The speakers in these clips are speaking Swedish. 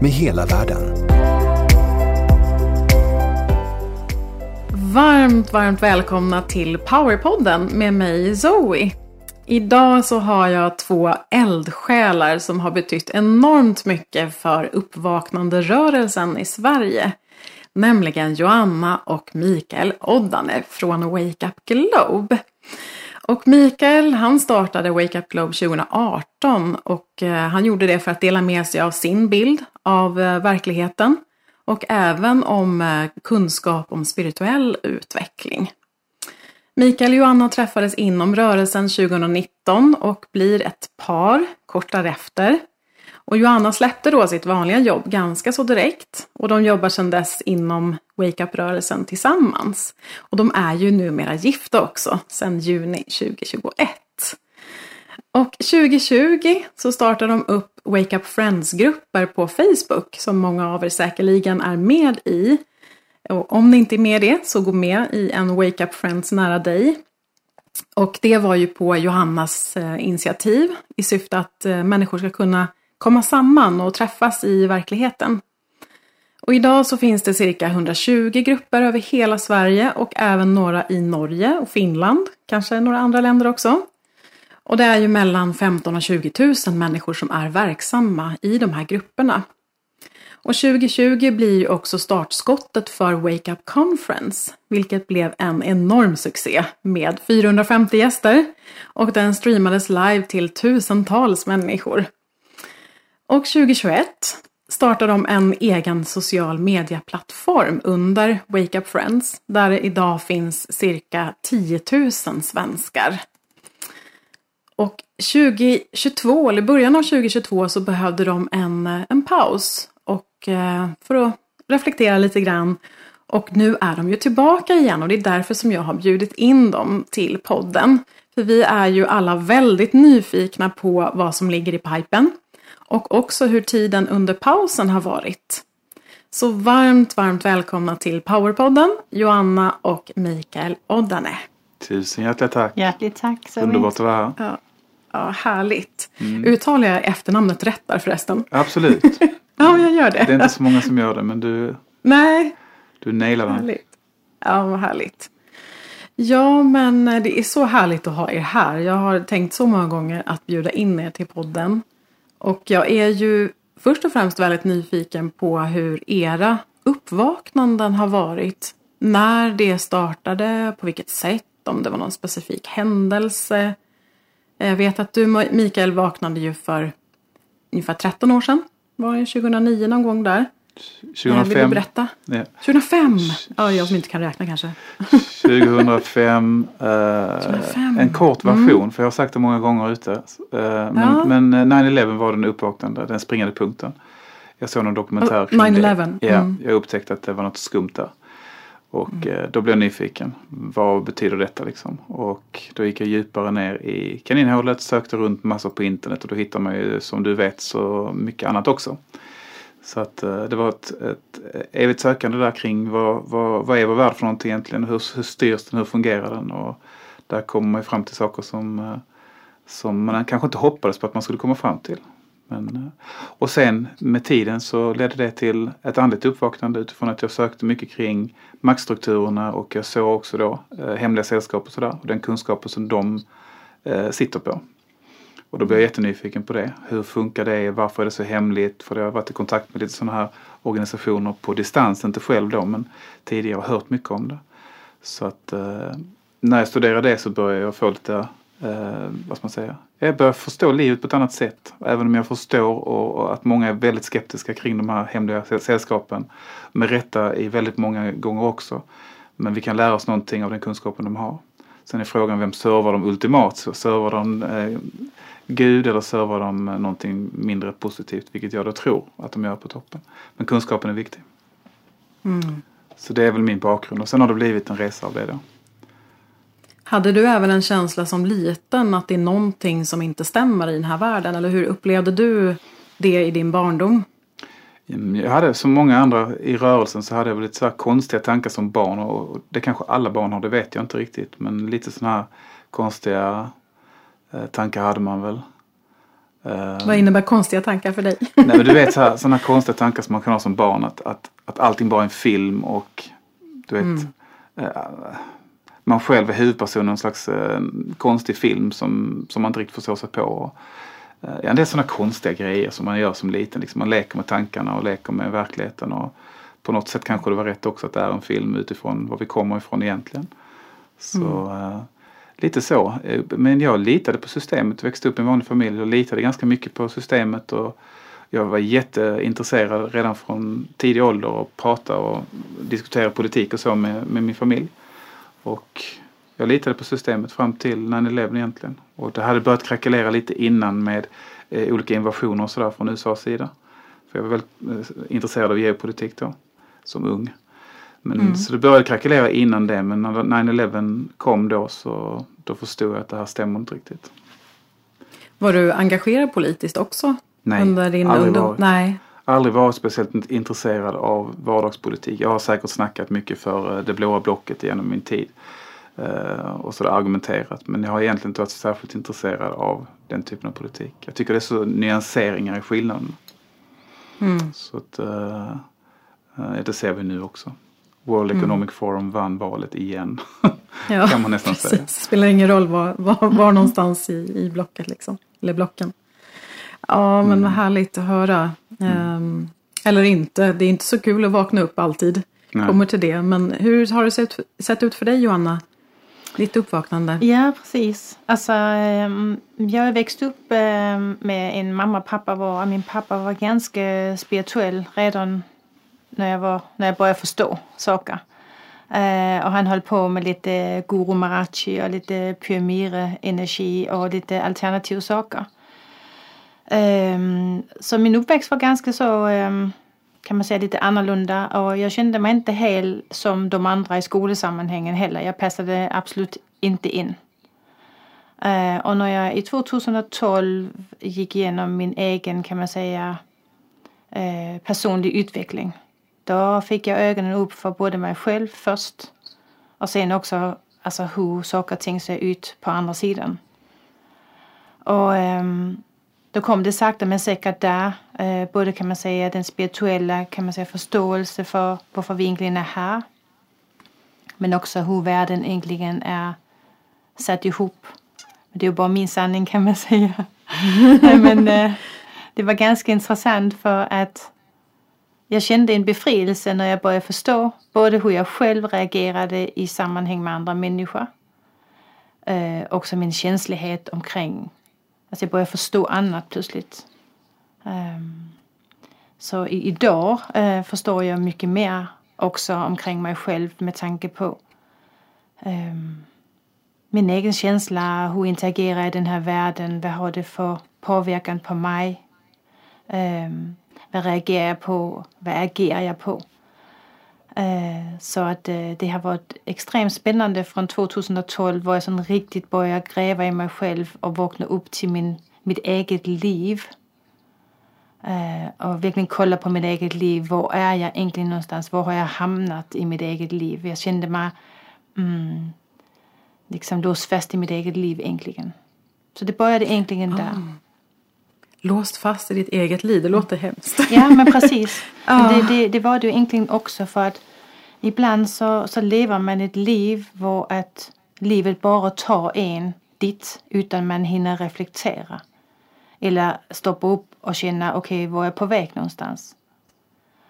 med hela världen. Varmt, varmt välkomna till Powerpodden med mig Zoe. Idag så har jag två eldsjälar som har betytt enormt mycket för uppvaknande-rörelsen i Sverige. Nämligen Joanna och Mikael Oddane från Wake Up Globe. Och Mikael han startade Wake Up Globe 2018 och eh, han gjorde det för att dela med sig av sin bild av eh, verkligheten och även om eh, kunskap om spirituell utveckling. Mikael och Joanna träffades inom rörelsen 2019 och blir ett par kort därefter. Och Joanna släppte då sitt vanliga jobb ganska så direkt och de jobbar sedan dess inom Wake Up-rörelsen tillsammans. Och de är ju numera gifta också sedan juni 2021. Och 2020 så startar de upp Wake Up Friends-grupper på Facebook som många av er säkerligen är med i. Och om ni inte är med i det så gå med i en Wake Up Friends nära dig. Och det var ju på Johannas eh, initiativ i syfte att eh, människor ska kunna komma samman och träffas i verkligheten. Och idag så finns det cirka 120 grupper över hela Sverige och även några i Norge och Finland, kanske några andra länder också. Och det är ju mellan 15 och 20 000 människor som är verksamma i de här grupperna. Och 2020 blir ju också startskottet för Wake Up Conference, vilket blev en enorm succé med 450 gäster och den streamades live till tusentals människor. Och 2021 startar de en egen social medieplattform under Wake Up Friends där det idag finns cirka 10 000 svenskar. Och 2022, eller början av 2022, så behövde de en, en paus och, eh, för att reflektera lite grann. Och nu är de ju tillbaka igen och det är därför som jag har bjudit in dem till podden. För vi är ju alla väldigt nyfikna på vad som ligger i pipen och också hur tiden under pausen har varit. Så varmt, varmt välkomna till Powerpodden, Joanna och Mikael Oddane. Tusen hjärtligt tack. Hjärtligt tack. Så Underbart att vara här. Ja, ja härligt. Mm. Uttalar jag efternamnet rätt där förresten? Absolut. ja, jag gör det. Det är inte så många som gör det, men du, Nej. du nailar den. Härligt. Ja, vad härligt. Ja, men det är så härligt att ha er här. Jag har tänkt så många gånger att bjuda in er till podden. Och jag är ju först och främst väldigt nyfiken på hur era uppvaknanden har varit. När det startade, på vilket sätt, om det var någon specifik händelse. Jag vet att du Mikael vaknade ju för ungefär 13 år sedan. Var det 2009 någon gång där? 2005. Vill du berätta? Ja. 2005? Ja, jag som inte kan räkna kanske. 2005. Eh, 2005. En kort version, mm. för jag har sagt det många gånger ute. Eh, men, Ja. men eh, 9-11 var den uppvaknande, den springande punkten. Jag såg någon dokumentär kring 9/11, det. Ja, mm. Jag upptäckte att det var något skumt där. Och eh, då blev jag nyfiken. Vad betyder detta liksom? Och då gick jag djupare ner i kaninhålet, sökte runt massor på internet och då hittar man ju som du vet så mycket annat också. Så att eh, det var ett, ett eh, evigt sökande där kring vad, vad, vad är vår värld för någonting egentligen? Hur, hur styrs den? Hur fungerar den? Och där kommer man ju fram till saker som, eh, som man kanske inte hoppades på att man skulle komma fram till. Men, och sen med tiden så ledde det till ett andligt uppvaknande utifrån att jag sökte mycket kring maktstrukturerna och jag såg också då eh, hemliga sällskap och sådär och den kunskapen som de eh, sitter på. Och då blev jag jättenyfiken på det. Hur funkar det? Varför är det så hemligt? För jag har varit i kontakt med lite sådana här organisationer på distans, inte själv då men tidigare har hört mycket om det. Så att eh, när jag studerade det så började jag få lite, eh, vad ska man säga, jag börjar förstå livet på ett annat sätt. Även om jag förstår och, och att många är väldigt skeptiska kring de här hemliga sällskapen. Med rätta i väldigt många gånger också. Men vi kan lära oss någonting av den kunskapen de har. Sen är frågan vem servar de ultimat? Så servar de eh, Gud eller servar de någonting mindre positivt, vilket jag då tror att de gör på toppen. Men kunskapen är viktig. Mm. Så det är väl min bakgrund och sen har det blivit en resa av det då. Hade du även en känsla som liten att det är någonting som inte stämmer i den här världen? Eller hur upplevde du det i din barndom? Jag hade som många andra i rörelsen så hade jag väl lite så konstiga tankar som barn och det kanske alla barn har, det vet jag inte riktigt. Men lite sådana här konstiga eh, tankar hade man väl. Eh, Vad innebär konstiga tankar för dig? Nej men du vet sådana konstiga tankar som man kan ha som barn att, att, att allting bara är en film och du vet mm. eh, man själv är huvudpersonen i en slags eh, konstig film som, som man inte riktigt förstår sig på. Eh, ja, det är sådana konstiga grejer som man gör som liten. Liksom man leker med tankarna och leker med verkligheten. Och på något sätt kanske det var rätt också att det är en film utifrån var vi kommer ifrån egentligen. Så mm lite så. Eh, men jag litade på systemet, växte upp i en vanlig familj och litade ganska mycket på systemet. Och jag var jätteintresserad redan från tidig ålder att prata och diskutera politik och så med, med min familj. Och jag litade på systemet fram till 9-11 egentligen. Och det hade börjat krackelera lite innan med eh, olika invasioner och sådär från USAs sida. För jag var väldigt eh, intresserad av geopolitik då, som ung. Men, mm. Så det började krackelera innan det men när 9-11 kom då så då förstod jag att det här stämmer inte riktigt. Var du engagerad politiskt också? Nej, under din aldrig ungdom? varit. Nej. Aldrig varit speciellt intresserad av vardagspolitik. Jag har säkert snackat mycket för eh, det blåa blocket genom min tid. Uh, och sådär argumenterat. Men jag har egentligen inte varit särskilt intresserad av den typen av politik. Jag tycker det är så nyanseringar i skillnaden. Mm. Så att, uh, det ser vi nu också. World mm. Economic Forum vann valet igen. ja, kan man nästan precis. säga. Spelar ingen roll var, var, var någonstans i, i blocket liksom. Eller blocken. Ja men mm. vad härligt att höra. Um, eller inte, det är inte så kul att vakna upp alltid. Nej. Kommer till det. Men hur har det sett, sett ut för dig Johanna? Ditt uppvaknande? Ja, precis. Alltså, ehm, jag växte upp ehm, med en mamma och pappa. Var, min pappa var ganska spirituell redan när jag, var, när jag började förstå saker. Eh, och han höll på med lite Guru Marachi och lite pyramidenergi och lite alternativa saker. Eh, så min uppväxt var ganska så eh, kan man säga lite annorlunda och jag kände mig inte helt som de andra i skolsammanhangen heller. Jag passade absolut inte in. Eh, och när jag i 2012 gick igenom min egen kan man säga uh, personlig utveckling. Då fick jag ögonen upp för både mig själv först och sen också alltså, hur saker och ting ser ut på andra sidan. Och um, då kom det sakta men säkert där. Eh, både kan man säga den spirituella kan man säga, förståelse för varför vi egentligen är här. Men också hur världen egentligen är satt ihop. Det är ju bara min sanning kan man säga. men eh, det var ganska intressant för att jag kände en befrielse när jag började förstå både hur jag själv reagerade i sammanhang med andra människor. Eh, också min känslighet omkring Alltså jag började förstå annat plötsligt. Um, så i, idag uh, förstår jag mycket mer också omkring mig själv med tanke på um, min egen känsla, hur interagerar jag i den här världen, vad har det för påverkan på mig? Um, vad reagerar jag på, vad agerar jag på? Øh, så att øh, det har varit extremt spännande från 2012 var jag sån riktigt började gräva i mig själv och vakna upp till min, mitt eget liv. Øh, och verkligen kolla på mitt eget liv. Var är jag egentligen någonstans? Var har jag hamnat i mitt eget liv? Jag kände mig mm, liksom låst fast i mitt eget liv egentligen. Så det började egentligen där. Mm. Ah. Låst fast i ditt eget liv, det låter hemskt. Ja men precis. Men det, det, det, var det ju egentligen också för att ibland så, så lever man ett liv hvor att livet bara tar en dit utan man hinner reflektera. Eller stoppa upp och känna okej, okay, var är jag på väg någonstans?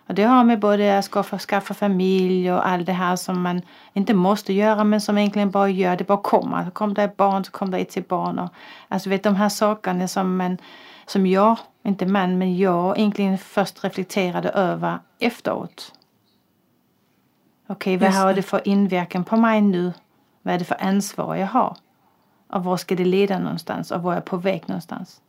Och det har med både att skaffa, skaffa familj och allt det här som man inte måste göra men som egentligen bara gör, det bara kommer. Så kommer det ett barn så kommer det ett till barn. Och, alltså vet de här sakerna som man, som jag, inte man, men jag egentligen först reflekterade över efteråt. Okej, okay, vad har det för inverkan på mig nu? Vad är det för ansvar jag har? Och var ska det leda någonstans? Och var är jag på väg någonstans?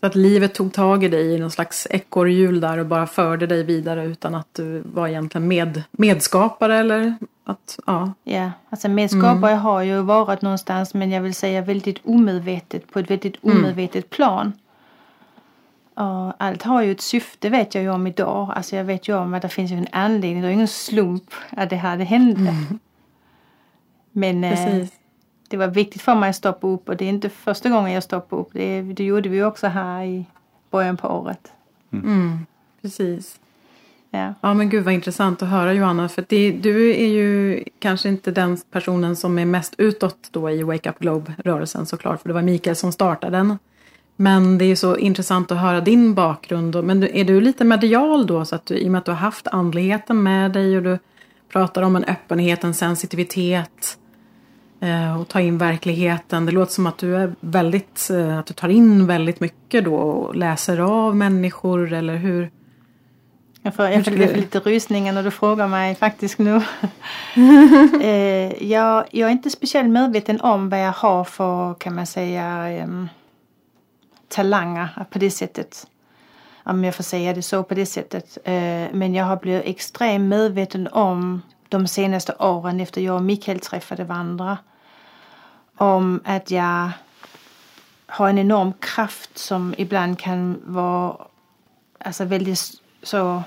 Så att livet tog tag i dig i någon slags ekorrhjul där och bara förde dig vidare utan att du var egentligen med, medskapare eller att, ja. Ja, alltså medskapare har ju varit någonstans men jag vill säga väldigt omedvetet på ett väldigt omedvetet plan. Och allt har ju ett syfte vet jag ju om idag. Alltså jag vet ju om att det finns ju en anledning. Det är ingen slump att det här det hände. Men eh, det var viktigt för mig att stoppa upp och det är inte första gången jag stoppade upp. Det, det gjorde vi också här i början på året. Precis. Ja. Ja men gud vad intressant att höra Johanna. För det, du är ju kanske inte den personen som är mest utåt då i Wake Up Globe-rörelsen såklart. För det var Mikael som startade den. Men det är så intressant att höra din bakgrund. Men är du lite medial då? Så att du, I och med att du har haft andligheten med dig och du pratar om en öppenhet, en sensitivitet. eh, Och ta in verkligheten. Det låter som att du är väldigt, eh, att du tar in väldigt mycket då och läser av människor eller hur? Jag får, jag får skulle- lite rysningar när du frågar mig faktiskt nu. eh, jag, jag är inte speciellt medveten om vad jag har för, kan man säga, em, talanger på det sättet. Om jag får säga det så på det sättet. Eh, men jag har blivit extremt medveten om de senaste åren efter jag och Mikael träffade varandra. Om att jag har en enorm kraft som ibland kan vara alltså väldigt så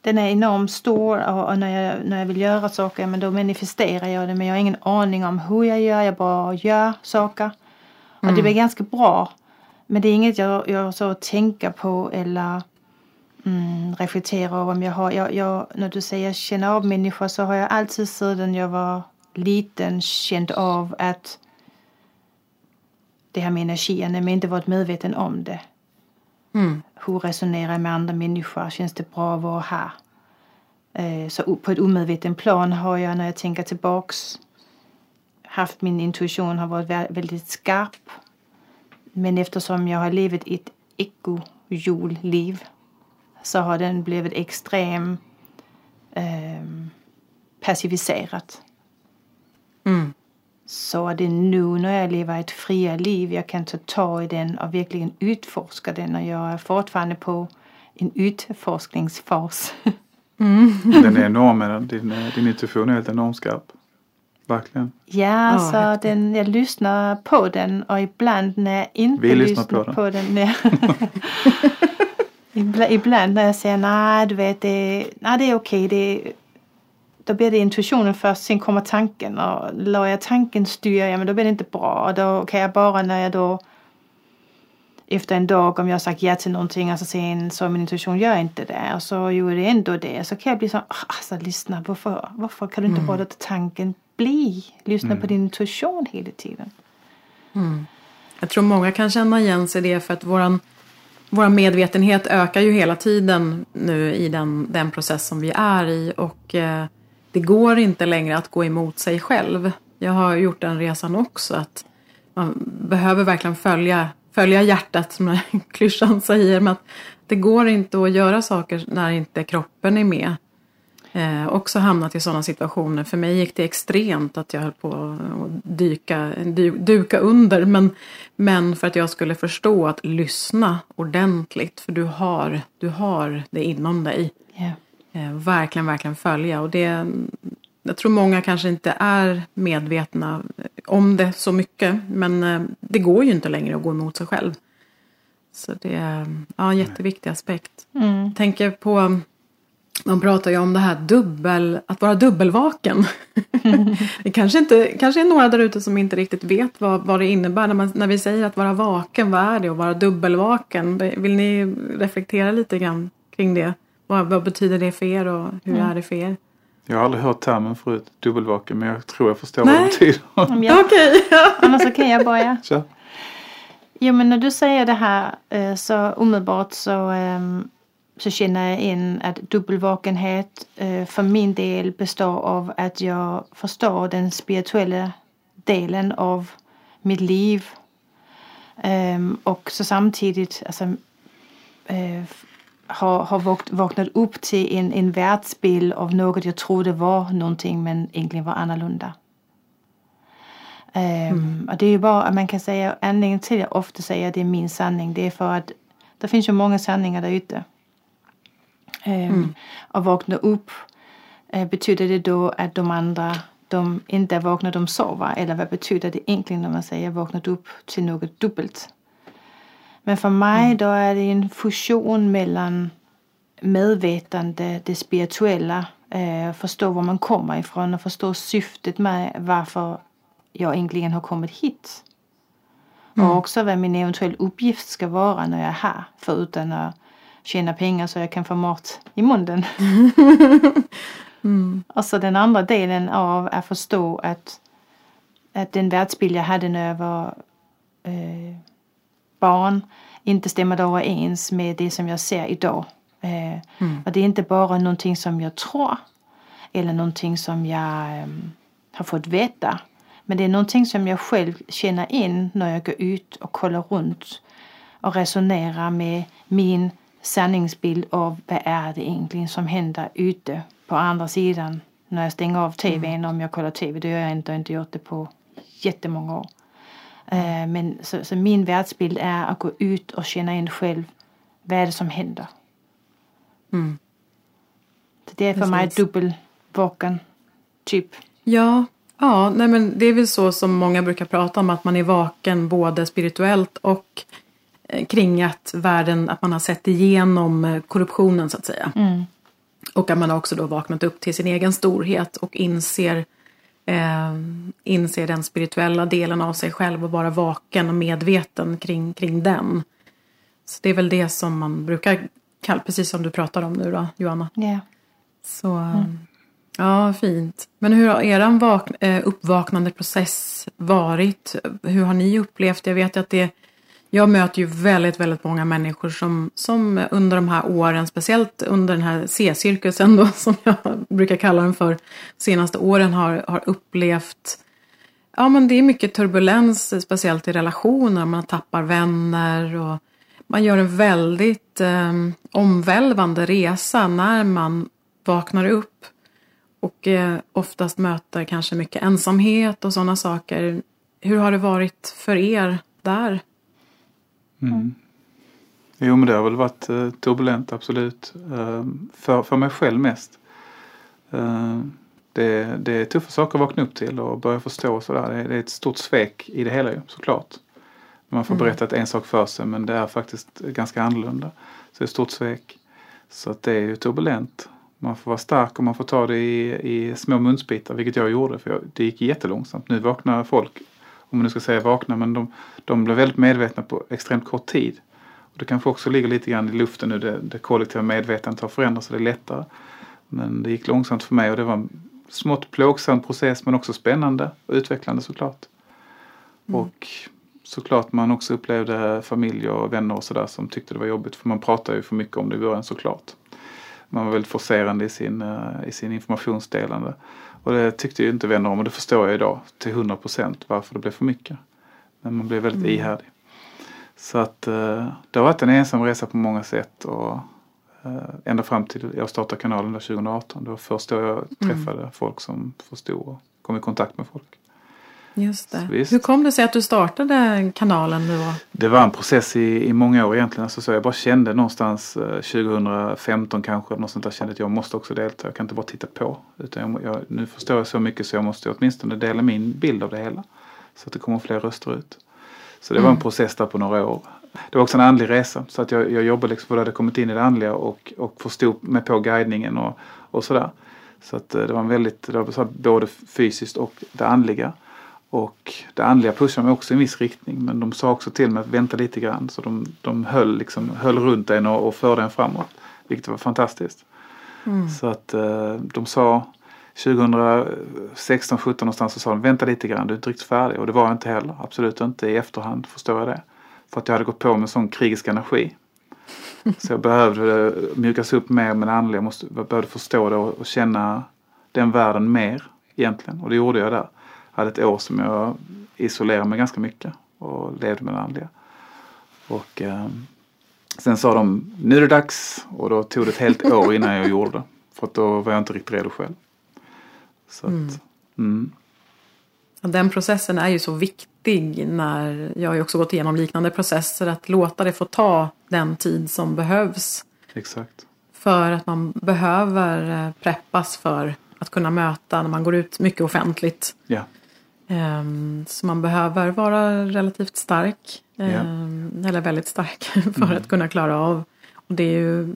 den är enormt stor och, när, jag, när jag vill göra saker men då manifesterar jag det men jag har ingen aning om hur jag gör, jag bara gör saker. Och det blir ganska bra. Men det är inget jag, jag så tänker på eller mm, reflekterar över om jag har. Jag, jag, när du säger känna av människor så har jag alltid sedan jag var liten känt av att det här med energierna men inte varit medveten om det. Hur resonerar jag med andra människor? Känns det bra att vara här? Eh, så på ett omedveten plan har jag när jag tänker tillbaks haft min intuition har varit väldigt skarp. Men eftersom jag har levt ett eko-julliv så har den blivit extremt ehm, passiviserad. Mm. Så är det nu när jag lever ett friare liv jag kan ta tag i den och verkligen utforska den och jag är fortfarande på en utforskningsfas. Den är enorm, är den. din, eh, din intuition är helt enormt skarp. Verkligen. Ja, alltså häftigt. den, jag lyssnar på den och ibland när jag inte Vi lyssnar på den. på den när ibland, ibland när jag säger nej, du vet, det, nej, det är okej. Det, då blir det intuitionen först, sen kommer tanken. Och låter jag tanken styra, ja men då blir det inte bra. Och då kan jag bara när jag då efter en dag om jag har sagt ja till någonting och så sen så min intuition gör inte det. Och så gjorde det ändå det. Så kan jag bli så "Ah, alltså lyssna varför, varför kan du inte bara låta tanken bli? Lyssna på din intuition hela tiden. Jag tror många kan känna igen sig i det för att våran, våran medvetenhet ökar ju hela tiden nu i den, den process som vi är i. Och eh, det går inte längre att gå emot sig själv. Jag har gjort den resan också att man behöver verkligen följa, följa hjärtat som klyschan säger men att det går inte att göra saker när inte kroppen är med. Eh, också hamnat i sådana situationer. För mig gick det extremt att jag höll på att dyka, du, duka under. Men, men för att jag skulle förstå att lyssna ordentligt. För du har, du har det inom dig. Yeah. Eh, verkligen, verkligen följa. Och det, jag tror många kanske inte är medvetna om det så mycket. Men eh, det går ju inte längre att gå emot sig själv. Så det är ja, en jätteviktig aspekt. Jag tänker på man pratar ju om det här dubbel, att vara dubbelvaken. det kanske, inte, kanske är några där ute som inte riktigt vet vad, vad det innebär när, man, när vi säger att vara vaken. Vad är det att vara dubbelvaken? Vill ni reflektera lite grann kring det? Vad, vad betyder det för er och hur är det för er? Jag har aldrig hört termen förut, dubbelvaken, men jag tror jag förstår vad Nej. det betyder. Okej. Annars så kan jag börja. Kör. Jo men när du säger det här eh, så omedelbart så, ehm, så känner jag in att dubbelvakenhet eh, för min del består av att jag förstår den spirituella delen av mitt liv. Ehm, och så samtidigt alltså, eh, har, har vak- vaknat upp till en, en världsbild av något jag trodde var någonting men egentligen var annorlunda. Um, och det är ju bara, man kan säga, anledningen till att jag ofta säger att det är min sanning, det är för att det finns ju många sanningar där ute. Mm. Och vakna upp, betyder det då att de andra, de inte är vakna, de sover? Eller vad betyder det egentligen när man säger vaknat upp till något dubbelt? Men för mig mm. då är det en fusion mellan medvetande, det spirituella, uh, förstå var man kommer ifrån och förstå syftet med varför jag egentligen har kommit hit. Mm. Och också vad min eventuell uppgift ska vara när jag är här. Förutom att tjäna pengar så jag kan få mat i munnen. mm. Och så den andra delen av att förstå att, att den världsbild jag hade när jag var eh, barn inte stämmer överens med det som jag ser idag. Eh, mm. Och det är inte bara någonting som jag tror eller någonting som jag eh, har fått veta. Men det är någonting som jag själv känner in när jag går ut och kollar runt och resonerar med min sanningsbild av vad är det egentligen som händer ute på andra sidan när jag stänger av tvn mm. om jag kollar tv. Det gör jag inte och inte gjort det på jättemånga år. Uh, men så, så, min världsbild är att gå ut och känna in själv vad är det som händer. Mm. det är för Precis. mig dubbelvaken typ. Ja, Ja, nej men det är väl så som många brukar prata om att man är vaken både spirituellt och eh, kring att världen, att man har sett igenom eh, korruptionen så att säga. Mm. Och att man också då vaknat upp till sin egen storhet och inser, eh, inser den spirituella delen av sig själv och vara vaken och medveten kring, kring den. Så det är väl det som man brukar kalla, precis som du pratar om nu då, Johanna. Yeah. Så, mm. Ja, fint. Men hur har er eh, uppvaknande process varit? Hur har ni upplevt Jag vet att det jag möter ju väldigt, väldigt många människor som, som under de här åren, speciellt under den här C-cirkusen då, som jag brukar kalla den för, senaste åren har, har upplevt Ja, men det är mycket turbulens, speciellt i relationer. Man tappar vänner och man gör en väldigt eh, omvälvande resa när man vaknar upp och eh, oftast möter kanske mycket ensamhet och sådana saker. Hur har det varit för er där? Mm. Jo men det har väl varit eh, turbulent absolut. Eh, för, för mig själv mest. Eh, det, det är tuffa saker att vakna upp till och börja förstå och sådär. Det, det är ett stort svek i det hela ju såklart. Man får mm. berätta en sak för sig men det är faktiskt ganska annorlunda. Så det är ett stort svek. Så att det är ju turbulent. Man får vara stark och man får ta det i, i små munsbitar, vilket jag gjorde för jag, det gick jättelångsamt. Nu vaknar folk, om man nu ska säga vakna, men de, de blir väldigt medvetna på extremt kort tid. Och det kanske också ligger lite grann i luften nu, det, det kollektiva medvetandet har förändrats så det är lättare. Men det gick långsamt för mig och det var en smått plågsam process men också spännande och utvecklande såklart. Mm. Och såklart man också upplevde familj och vänner och sådär som tyckte det var jobbigt för man pratar ju för mycket om det i början såklart man var väldigt forcerande i sin, eh, i sin informationsdelande. Och det tyckte ju inte vänner om och det förstår jag idag till 100 procent varför det blev för mycket. Men man blev väldigt mm. ihärdig. Så att eh, det har varit en ensam resa på många sätt och eh, ända fram till jag startade kanalen 2018. Det var först då jag mm. träffade mm. folk som förstod och kom i kontakt med folk. Just det. Hur kom det sig att du startade kanalen nu? Det var en process i, i många år egentligen. Alltså så jag bara kände någonstans 2015 eh, kanske, något sånt där, kände att jag måste också delta. Jag kan inte bara titta på. Utan jag, jag, nu förstår jag så mycket så jag måste åtminstone dela min bild av det hela. Så att det kommer fler röster ut. Så det var en mm. process där på några år. Det var också en andlig resa så att jag, jag jobbade liksom, för jag hade kommit in i det andliga och, och förstod mig på guidningen och, och sådär. Så att eh, det var en väldigt, det var både fysiskt och det andliga. Och det andliga pushade mig också i en viss riktning men de sa också till mig att vänta lite grann så de, de höll, liksom, höll runt en och, och förde en framåt. Vilket var fantastiskt. Mm. Så att eh, de sa 2016, 17 någonstans så sa de vänta lite grann, du är inte riktigt färdig. Och det var jag inte heller, absolut inte. I efterhand förstår jag det. För att jag hade gått på med sån krigisk energi. Så jag behövde mjukas upp mer med det andliga. Jag, måste, jag behövde förstå det och, och känna den världen mer egentligen. Och det gjorde jag där hade ett år som jag isolerade mig ganska mycket och levde med det andliga. Och eh, Sen sa de, nu är det dags. Och då tog det ett helt år innan jag gjorde det. För att då var jag inte riktigt redo själv. Så att, Mm. mm. Den processen är ju så viktig när jag har ju också gått igenom liknande processer. Att låta det få ta den tid som behövs. exakt. För att man behöver eh, preppas för att kunna möta när man går ut mycket offentligt. Ja, Så man behöver vara relativt stark. ehm, Eller väldigt stark för att kunna klara av. Och det är ju,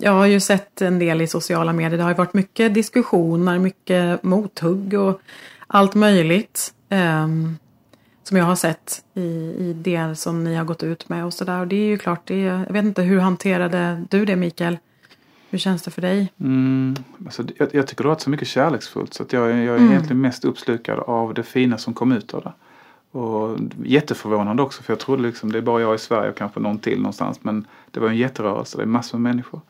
jag har ju sett en del i sociala medier. Det har ju varit mycket diskussioner, mycket mothugg och allt möjligt. ehm, som jag har sett i, i det som ni har gått ut med och sådär. Och det är ju klart, det jag vet inte hur hanterade du det Mikael? Hur känns det för dig? Mm, alltså, jag, jag tycker det har varit så mycket kärleksfullt så att jag, jag är Mm. egentligen mest uppslukad av det fina som kom ut av det. Och jätteförvånande också för jag trodde liksom det är bara jag i Sverige och kanske någon till någonstans men det var en jätterörelse, det är massor med människor.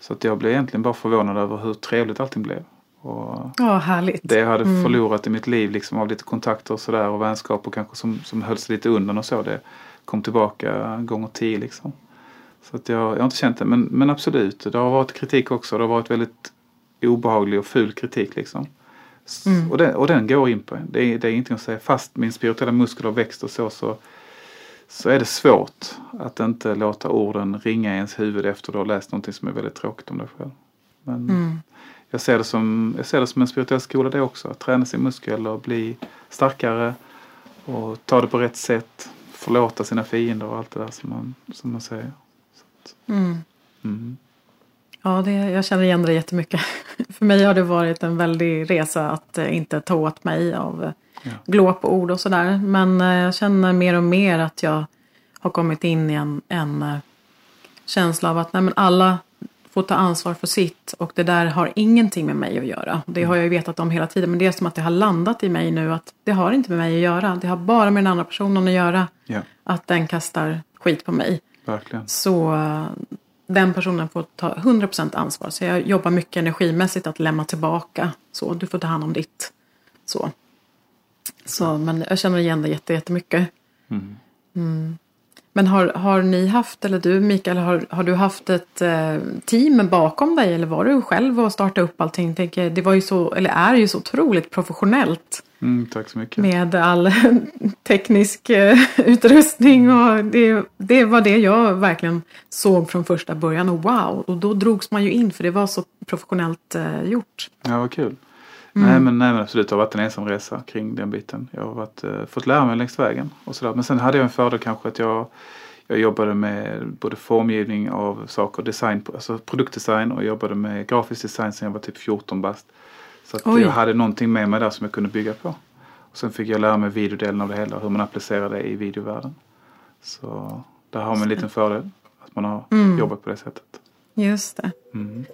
Så att jag blev egentligen bara förvånad över hur trevligt allting blev. Och Ja, härligt. det jag hade Mm. förlorat i mitt liv liksom av lite kontakter och sådär och vänskap och kanske som, som hölls lite undan och så det kom tillbaka gånger tio liksom. Så att jag, jag har inte känt det men, men absolut, det har varit kritik också. Det har varit väldigt obehaglig och ful kritik liksom. Mm. Och, den, och den går in på. Det är, det är ingenting att säga. Fast min spirituella muskel har växt och så, så så är det svårt att inte låta orden ringa i ens huvud efter du har läst någonting som är väldigt tråkigt om dig själv. Men Mm. jag, ser det som, jag ser det som en spirituell skola det också. Att träna sin muskel och bli starkare och ta det på rätt sätt. Förlåta sina fiender och allt det där som man, som man säger. Mm. Mm. Ja, det, jag känner igen det jättemycket. För mig har det varit en väldig resa att eh, inte ta åt mig av eh, Ja. glåpord och sådär. Men eh, jag känner mer och mer att jag har kommit in i en, en känsla av att nej, men alla får ta ansvar för sitt och det där har ingenting med mig att göra. Det har jag ju vetat om hela tiden men det är som att det har landat i mig nu att det har inte med mig att göra. Det har bara med den andra personen att göra. Ja, Att den kastar skit på mig. Verkligen. Så eh, den personen får ta 100% ansvar. Så jag jobbar mycket energimässigt att lämna tillbaka. Så du får ta hand om ditt. Så. Så men jag känner igen det jätte- jättemycket. Mm. Mm. Men har, har ni haft, eller du Mikael, har, har du haft ett eh, team bakom dig? Eller var du själv och startade upp allting? Tänker, det var ju så, eller är ju så otroligt professionellt. Mm, tack så mycket. Med all teknisk eh, utrustning och det, det var det jag verkligen såg från första början och wow, och då drogs man ju in för det var så professionellt eh, gjort. Ja, vad kul. Mm. Nej, men, nej men absolut, det har varit en ensam resa kring den biten. Jag har varit, eh, fått lära mig längs vägen. Och sådär. Men sen hade jag en fördel kanske att jag, jag jobbade med både formgivning av saker, design, alltså produktdesign och jobbade med grafisk design sen jag var typ 14 bast. Så jag hade någonting med mig där som jag kunde bygga på. Och sen fick jag lära mig videodelen av det hela, hur man applicerar det i videovärlden. Så där har man en liten fördel, att man har Mm. jobbat på det sättet. Just det. Mm.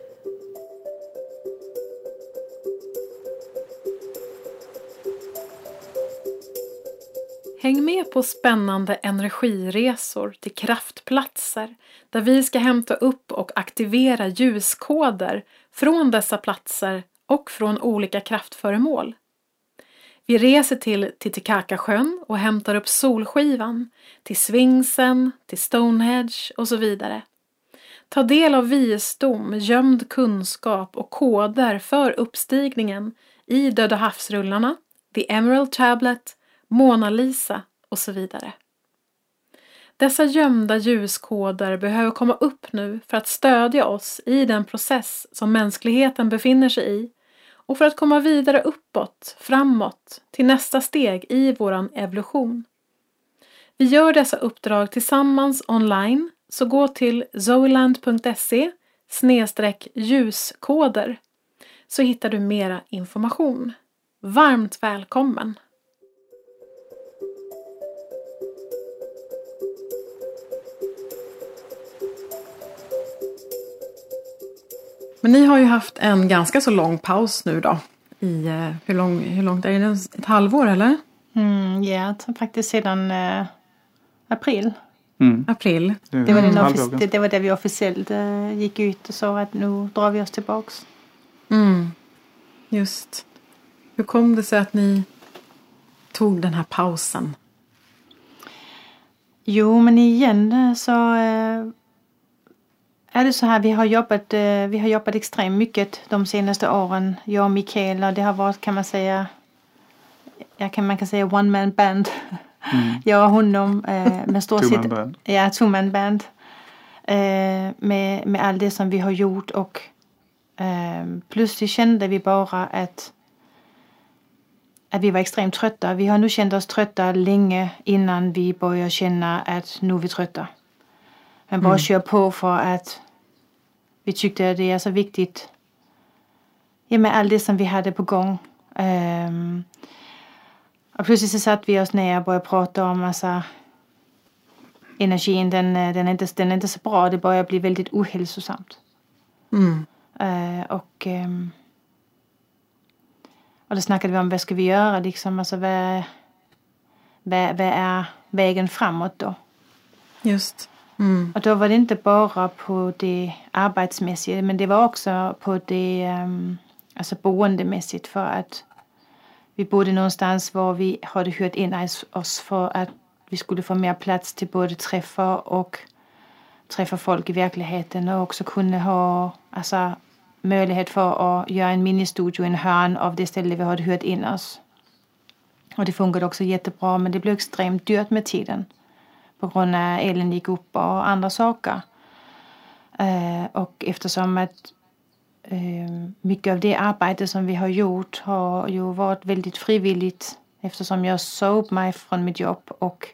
Häng med på spännande energiresor till kraftplatser där vi ska hämta upp och aktivera ljuskoder från dessa platser och från olika kraftföremål. Vi reser till Titicacasjön och hämtar upp Solskivan, till Svingsen, till Stonehenge och så vidare. Ta del av visdom, gömd kunskap och koder för uppstigningen i Döda havsrullarna, The Emerald Tablet, Mona Lisa och så vidare. Dessa gömda ljuskoder behöver komma upp nu för att stödja oss i den process som mänskligheten befinner sig i och för att komma vidare uppåt, framåt, till nästa steg i våran evolution. Vi gör dessa uppdrag tillsammans online, så gå till zoeland.se ljuskoder så hittar du mera information. Varmt välkommen! Men ni har ju haft en ganska så lång paus nu då. I, eh, hur, lång, hur långt är det? Ett halvår eller? Mm, ja, t- faktiskt sedan eh, april. Mm. April? Det, Det var, ganska- det, det var det vi officiellt eh, gick ut och sa att nu drar vi oss tillbaks. Mm. Just. Hur kom det sig att ni tog den här pausen? Jo, men igen eh, så eh, är det så här, vi har jobbat, eh, vi har jobbat extremt mycket de senaste åren, jag och Mikaela. Det har varit kan man säga, jag kan, man kan säga one man band. Mm. jag och honom eh, med stort sett, band. ja, two man band. Eh, med, med allt det som vi har gjort och eh, plötsligt kände vi bara att att vi var extremt trötta. Vi har nu känt oss trötta länge innan vi började känna att nu är vi trötta. Men bara mm. kör på för att vi tyckte det är så viktigt ja, med allt det som vi hade på gång. Um, och plötsligt så satt vi oss ner och började prata om alltså, energin den, den, är inte, den är inte så bra. Det börjar bli väldigt ohälsosamt. Mm. Uh, och, um, och då snackade vi om vad ska vi göra liksom. Alltså, vad, vad, vad är vägen framåt då? Just. Mm. Och då var det inte bara på det arbetsmässiga men det var också på det um, alltså boendemässigt för att vi bodde någonstans var vi hade hyrt in oss för att vi skulle få mer plats till både träffar och träffa folk i verkligheten och också kunna ha alltså, möjlighet för att göra en ministudio i en hörn av det ställe vi hade hyrt in oss. Och det funkade också jättebra men det blev extremt dyrt med tiden på grund av att elen gick upp och andra saker. Eh, och eftersom att eh, mycket av det arbete som vi har gjort har ju varit väldigt frivilligt eftersom jag sa upp mig från mitt jobb och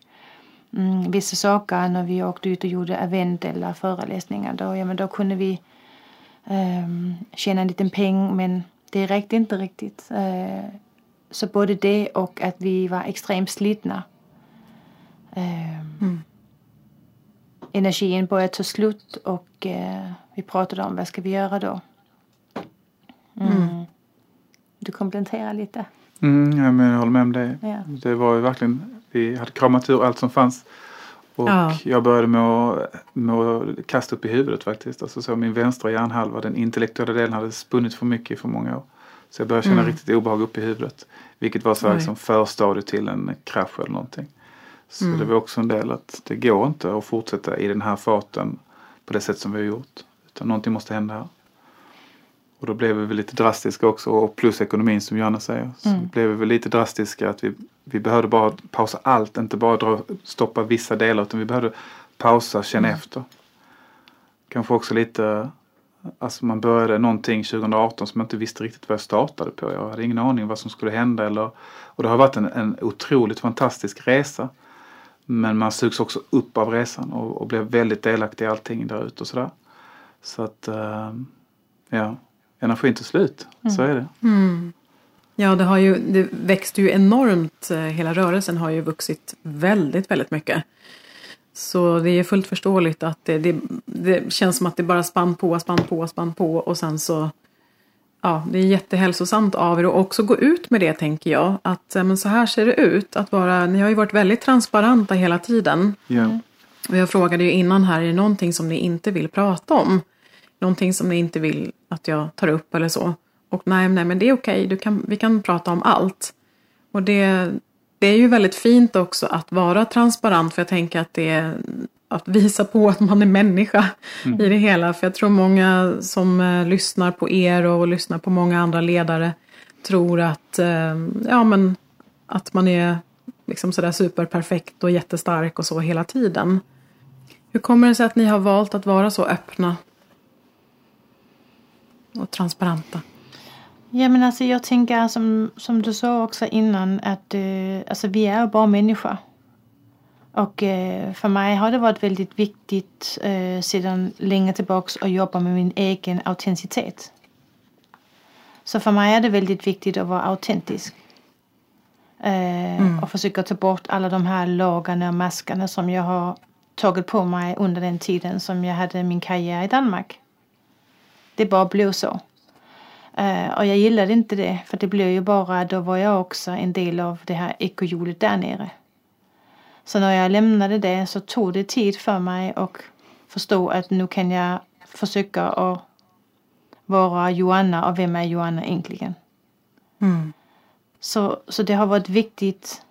mm, vissa saker när vi åkte ut och gjorde event eller föreläsningar då, ja, men då kunde vi um, tjäna en liten peng men det räckte inte riktigt. Uh, så både det och att vi var extremt slitna mm. Energin började ta slut och eh, vi pratade om vad ska vi göra då. Mm. Mm. Du kompletterar lite. Mm, ja, men jag håller med om det. Ja. Det var ju verkligen, vi hade kramat ur allt som fanns. Och ja. jag började med att, med att kasta upp i huvudet faktiskt. Alltså så min vänstra hjärnhalva, den intellektuella delen hade spunnit för mycket för många år. Så jag började känna mm. riktigt obehag upp i huvudet. Vilket var så liksom förstadiet till en krasch eller någonting. Så mm. det var också en del att det går inte att fortsätta i den här farten på det sätt som vi har gjort. Utan någonting måste hända här. Och då blev vi väl lite drastiska också och plus ekonomin som Johanna säger. Så mm. blev vi väl lite drastiska att vi, vi behövde bara pausa allt, inte bara dra, stoppa vissa delar utan vi behövde pausa, känna mm. efter. Kanske också lite, alltså man började någonting 2018 som jag inte visste riktigt vad jag startade på. Jag hade ingen aning vad som skulle hända eller, och det har varit en, en otroligt fantastisk resa. Men man sugs också upp av resan och, och blir väldigt delaktig i allting där ute och sådär. Så att, uh, ja, energin tar slut. Mm. Så är det. Mm. Ja, det, har ju, det växte ju enormt. Eh, hela rörelsen har ju vuxit väldigt, väldigt mycket. Så det är fullt förståeligt att det, det, det känns som att det bara spann på, spann på, spann på och sen så ja, det är jättehälsosamt av er att också gå ut med det tänker jag. Att men så här ser det ut. Att vara, ni har ju varit väldigt transparenta hela tiden. Yeah. Och jag frågade ju innan här, är det någonting som ni inte vill prata om? Någonting som ni inte vill att jag tar upp eller så? Och nej, nej men det är okej, du kan, vi kan prata om allt. Och det, det är ju väldigt fint också att vara transparent för jag tänker att det att visa på att man är människa mm. i det hela. För jag tror många som eh, lyssnar på er och lyssnar på många andra ledare tror att, eh, ja, men, att man är liksom sådär superperfekt och jättestark och så hela tiden. Hur kommer det sig att ni har valt att vara så öppna och transparenta? Ja men alltså jag tänker som, som du sa också innan att eh, alltså vi är bara människor. Och eh, för mig har det varit väldigt viktigt eh, sedan länge tillbaks att jobba med min egen autenticitet. Så för mig är det väldigt viktigt att vara autentisk. Eh, mm. Och försöka ta bort alla de här lagarna och maskerna som jag har tagit på mig under den tiden som jag hade min karriär i Danmark. Det bara blev så. Och jag gillade inte det för det blev ju bara, då var jag också en del av det här ekohjulet där nere. Så när jag lämnade det så tog det tid för mig att förstå att nu kan jag försöka att vara Joanna och vem är Joanna egentligen? Mm. Så, så det har varit viktigt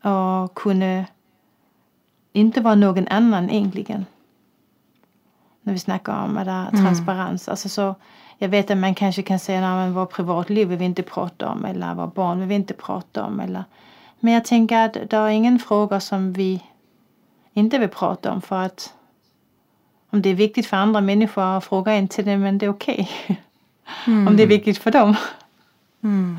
att kunna inte vara någon annan egentligen. När vi snackar om där, transparens. Alltså så, jag vet att man kanske kan säga att vårt privatliv vill vi inte prata om eller våra barn vill vi inte prata om. Eller, men jag tänker att det är ingen fråga som vi inte vill prata om för att om det är viktigt för andra människor att fråga in till det men det är okej. Okay. Mm. om det är viktigt för dem. Mm.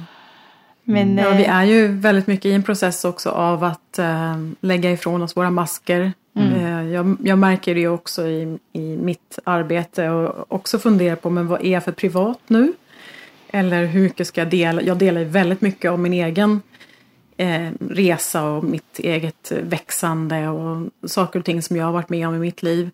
Men, ja, vi är ju väldigt mycket i en process också av att äh, lägga ifrån oss våra masker. Mm. Äh, jag, jag, märker det också i, i mitt arbete och också funderar på men vad är jag för privat nu? Eller hur mycket ska jag dela? Jag delar ju väldigt mycket av min egen eh, resa och mitt eget växande och saker och ting som jag har varit med om i mitt liv.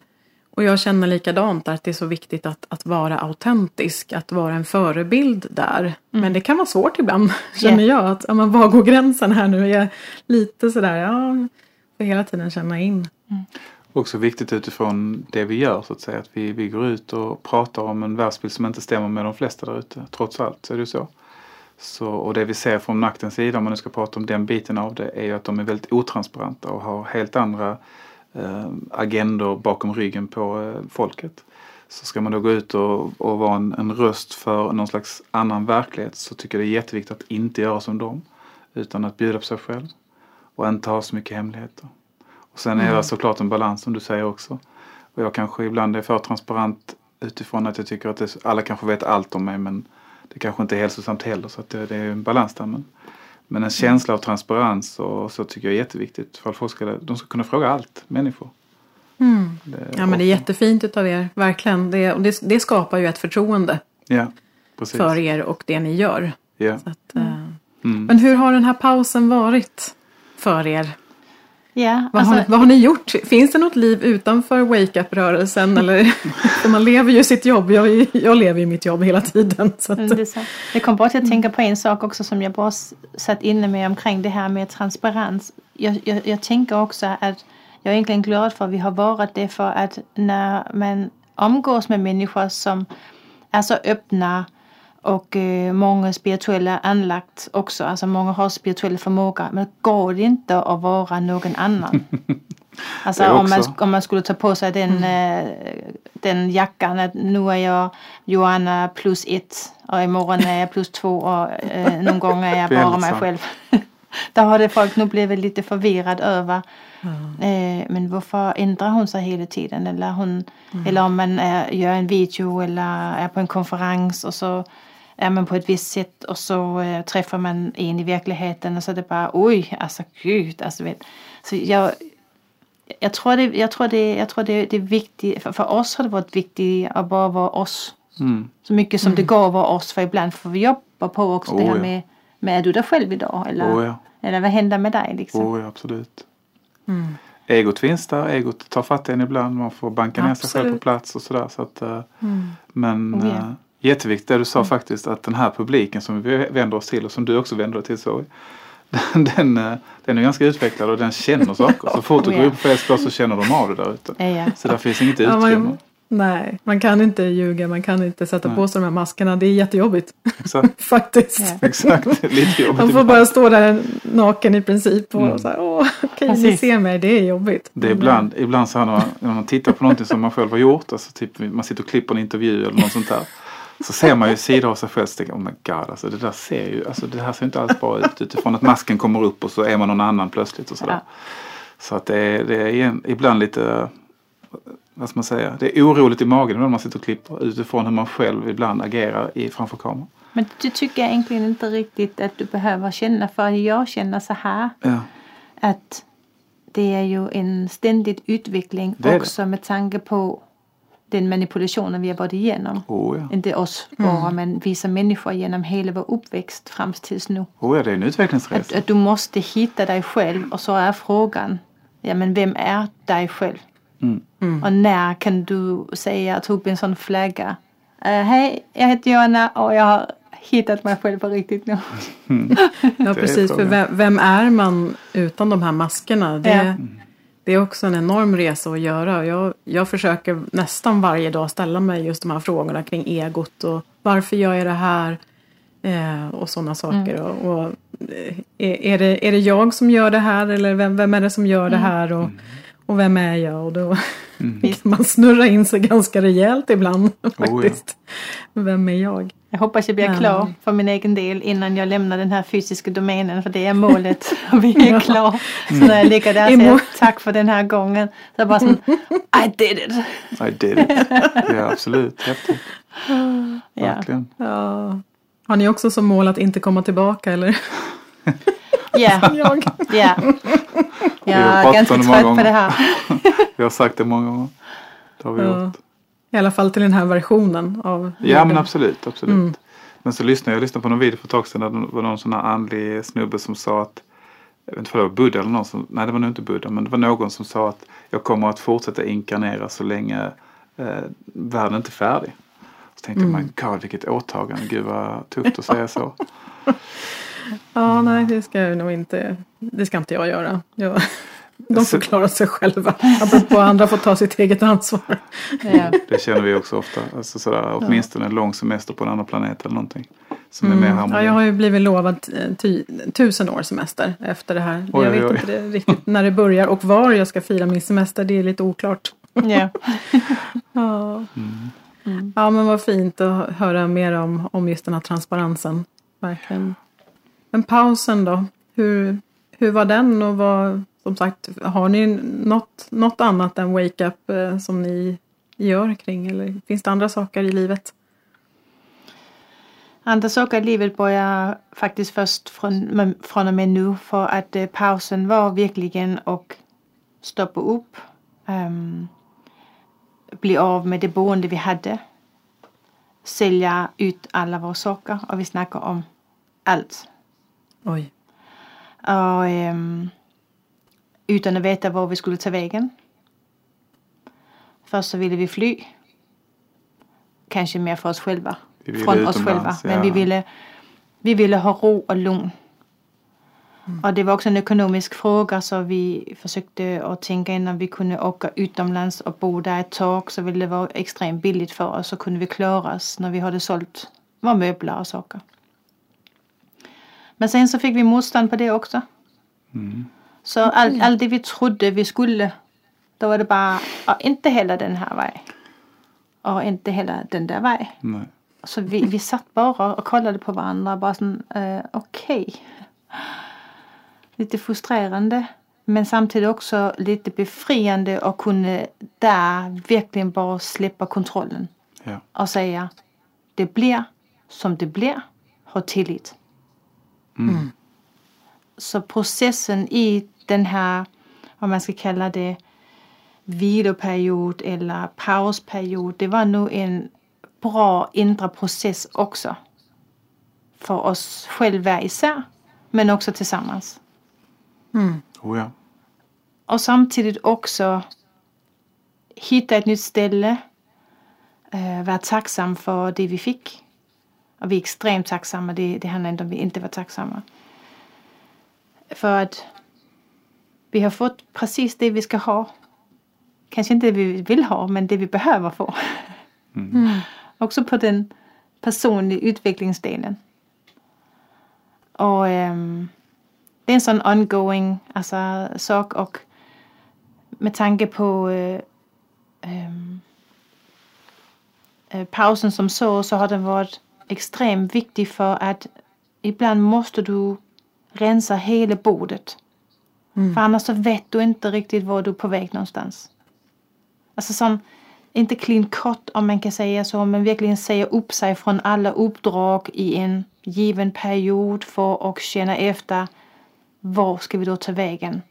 Och jag känner likadant att det är så viktigt att, att vara autentisk, att vara en förebild där. Mm. Men det kan vara svårt ibland, känner yeah. jag. Att, ja, men var går gränsen här nu? Jag är lite sådär, ja, får hela tiden känna in. Mm. Också viktigt utifrån det vi gör så att säga. Att vi, vi går ut och pratar om en världsbild som inte stämmer med de flesta där ute. Trots allt så är det ju så. Så. Och det vi ser från maktens sida, om man nu ska prata om den biten av det, är ju att de är väldigt otransparenta och har helt andra eh, agendor bakom ryggen på eh, folket. Så ska man då gå ut och, och vara en, en röst för någon slags annan verklighet så tycker jag det är jätteviktigt att inte göra som dem. Utan att bjuda på sig själv och inte ha så mycket hemligheter. Och sen är det mm. såklart en balans som du säger också. Och jag kanske ibland är för transparent utifrån att jag tycker att det, alla kanske vet allt om mig men det kanske inte är hälsosamt heller så det, det är en balans där. Men, men en känsla av transparens och så tycker jag är jätteviktigt. För folk ska, de ska kunna fråga allt, människor. Mm. ja men det är jättefint utav er, verkligen. Det, det, det skapar ju ett förtroende ja, för er och det ni gör. Ja. Att, mm. Mm. Men hur har den här pausen varit för er? Ja, vad, alltså, har, vad har ni gjort? Finns det något liv utanför wake-up-rörelsen? eller, man lever ju sitt jobb. Jag, jag lever ju mitt jobb hela tiden. Så att... det, det kom till att tänka på en sak också som jag bara satt inne med omkring det här med transparens. Jag, jag, jag tänker också att jag är egentligen glad för att vi har varit det för att när man omgås med människor som är så öppna och eh, många spirituella anlagt också. Alltså många har spirituell förmåga. Men det går inte att vara någon annan. Alltså om man, om man skulle ta på sig den, mm. eh, den jackan att nu är jag Johanna plus ett och imorgon är jag plus två och eh, någon gång är jag bara mig själv. Där har det folk nog blivit lite förvirrad över. Mm. Eh, men varför ändrar hon sig hela tiden? Eller, hon, mm. eller om man är, gör en video eller är på en konferens och så är man på ett visst sätt och så äh, träffar man en i verkligheten och så är det bara oj, alltså gud, alltså vet. Så jag, jag tror det, jag tror det, jag tror det, det är viktigt, för, för oss har det varit viktigt att bara vara oss. Mm. Så mycket som mm. det går att vara oss, för ibland får vi jobba på också oh, det här ja. med, med är du dig själv idag? Eller, oh, ja. eller vad händer med dig liksom? Oh, ja, absolut. Mm. Egot finns där, egot tar fatt en ibland, man får banka ner sig själv på plats och sådär. Så att, uh, Men oh, yeah. Jätteviktigt det du sa mm. faktiskt att den här publiken som vi vänder oss till och som du också vänder dig till så den, den, eh, den är ganska utvecklad och den känner saker. Så fort du går upp på Facebook så känner de av det där ute. Ja. Så där finns inget utrymme. Ja, man, nej, man kan inte ljuga, man kan inte sätta nej. på sig de här maskerna. Det är jättejobbigt. Exakt. Faktiskt. Ja. Exakt, lite jobbigt. Man får bara stå där naken i princip och mm. så här, åh, okej, okay, ni ser mig, det är jobbigt. Det är ibland, ibland så här när man, när man tittar på någonting som man själv har gjort, alltså typ man sitter och klipper en intervju eller något sånt där. Så ser man ju sidor av sig själv och tänker oh my god, alltså det där ser ju, alltså det här ser inte alls bra ut utifrån att masken kommer upp och så är man någon annan plötsligt och sådär. Ja. Så att det är, det är ibland lite, vad ska man säga, det är oroligt i magen när man sitter och klipper utifrån hur man själv ibland agerar i, framför kameran. Men du tycker egentligen inte riktigt att du behöver känna för jag känner så här. Ja. Att det är ju en ständig utveckling också det. med tanke på den manipulationen vi har varit igenom. Oh, ja. Inte oss bara mm. men vi som människor genom hela vår uppväxt fram tills nu. Oh, ja, det är en utvecklingsresa. Att, att, du måste hitta dig själv och så är frågan, ja men vem är dig själv? Mm. Mm. Och när kan du säga, ta upp en sån flagga. Uh, Hej, jag heter Johanna och jag har hittat mig själv på riktigt nu. Mm. ja precis, för vem, vem, är man utan de här maskerna? Det, ja det är också en enorm resa att göra. Jag, jag försöker nästan varje dag ställa mig just de här frågorna kring egot och varför gör jag det här? Eh, och sådana saker. Mm. Och, och, eh, är, är, det, är det jag som gör det här eller vem, vem är det som gör mm. det här? Och, och vem är jag? Och då mm. kan man snurra in sig ganska rejält ibland faktiskt. Oh, ja. Vem är jag? Jag hoppas jag blir ja. klar för min egen del innan jag lämnar den här fysiska domänen för det är målet. Vi är klara. Så när jag ligger där och säger tack för den här gången. Så jag bara sån, I did it! I did it. Ja absolut, häftigt. Verkligen. Ja. Har ni också som mål att inte komma tillbaka eller? Ja, jag. Ja. Jag är ganska trött på det här. vi har sagt det många gånger. Det har vi ja. gjort. I alla fall till den här versionen av Ja men absolut, absolut. Mm. Men så lyssnade jag lyssnade på någon video för ett tag sedan där det var någon sån här andlig snubbe som sa att jag vet inte om det var Buddha eller någon som, nej det var nog inte Buddha men det var någon som sa att jag kommer att fortsätta inkarnera så länge eh, världen inte är färdig. Så tänkte mm. jag, my god vilket åtagande, gud vad tufft att säga så. ja, nej det ska jag nog inte, det ska inte jag göra. Jag, de får klara sig själva. Apropå andra får ta sitt eget ansvar. Ja. Det känner vi också ofta. Alltså sådär, åtminstone en lång semester på en annan planet eller någonting. Som mm. är mer harmoni. Ja, jag har ju blivit lovad ty, tusen år semester efter det här. Oj, jag vet oj. inte riktigt när det börjar och var jag ska fira min semester. Det är lite oklart. Ja. ja. Mm. Mm. ja men vad fint att höra mer om, om just den här transparensen. Verkligen. Men pausen då? Hur, hur var den och vad, som sagt, har ni något, något annat än Wake Up eh, som ni gör kring eller finns det andra saker i livet? Andra saker i livet börjar faktiskt först från, från och med nu för att eh, pausen var verkligen att stoppa upp, um, bli av med det boende vi hade, sälja ut alla våra saker och vi snackar om allt. Oj. Och um, utan att veta var vi skulle ta vägen. Först så ville vi fly. Kanske mer för oss själva. Från oss själva. Ja. Men vi ville, vi ville ha ro och lugn. Mm. Och det var också en ekonomisk fråga så vi försökte att tänka innan vi kunde åka utomlands och bo där ett tag så ville det vara extremt billigt för oss så kunde vi klara oss när vi hade sålt våra möbler och saker. Men sen så fick vi motstånd på det också. Mm. Så allt, allt det vi trodde vi skulle, då var det bara, och inte heller den här vägen. Och inte heller den där vägen. Så vi, vi satt bara och kollade på varandra bara sån, uh, okej. Okay. Lite frustrerande. Men samtidigt också lite befriande och kunna där verkligen bara släppa kontrollen. Ja. Och säga, det blir som det blir. Ha tillit. Mm. Så processen i den här, vad man ska kalla det, viloperiod eller pausperiod. Det var nog en bra inre process också. För oss själva isär, men också tillsammans. Mm. Oh ja. Och samtidigt också hitta ett nytt ställe. Uh, vara tacksam för det vi fick. Och vi är extremt tacksamma. Det, det handlar inte om att vi inte var tacksamma. För att vi har fått precis det vi ska ha. Kanske inte det vi vill ha, men det vi behöver få. Mm. Också på den personliga utvecklingsdelen. Och um, det är en sån ongoing alltså, sak och med tanke på um, uh, pausen som så, så har den varit extremt viktig för att ibland måste du rensa hela bordet. Mm. För annars så vet du inte riktigt var du är på väg någonstans. Alltså som, inte clean cut om man kan säga så, men verkligen säga upp sig från alla uppdrag i en given period för att känna efter var ska vi då ta vägen.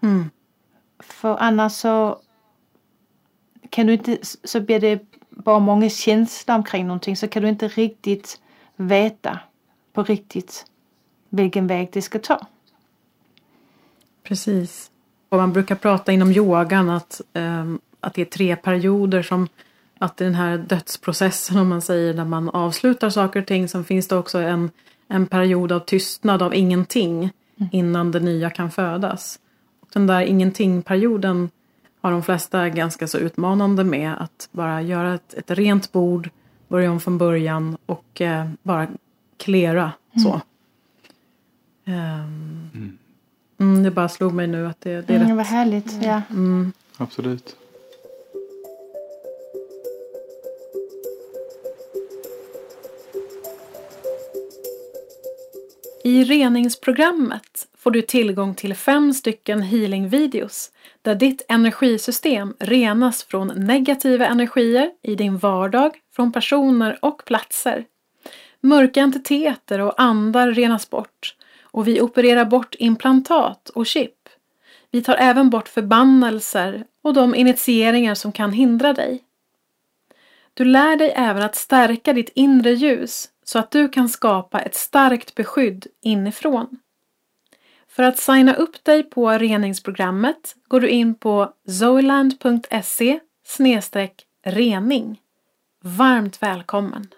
Mm. För annars så kan du inte, så blir det bara många känslor omkring någonting så kan du inte riktigt veta på riktigt vilken väg det ska ta. Precis. Och man brukar prata inom yogan att, um, att det är tre perioder som att i den här dödsprocessen om man säger när man avslutar saker och ting så finns det också en, en period av tystnad av ingenting mm. innan det nya kan födas. Och den där ingenting-perioden har de flesta ganska så utmanande med att bara göra ett, ett rent bord, börja om från början och eh, bara klera så. Mm. Um, mm. Mm, det bara slog mig nu att det, det är Mm, rätt. vad härligt. Ja. Mm. Absolut. I reningsprogrammet får du tillgång till fem stycken healing-videos där ditt energisystem renas från negativa energier i din vardag, från personer och platser. Mörka entiteter och andar renas bort och vi opererar bort implantat och chip. Vi tar även bort förbannelser och de initieringar som kan hindra dig. Du lär dig även att stärka ditt inre ljus så att du kan skapa ett starkt beskydd inifrån. För att signa upp dig på reningsprogrammet går du in på zoeland.se rening. Varmt välkommen!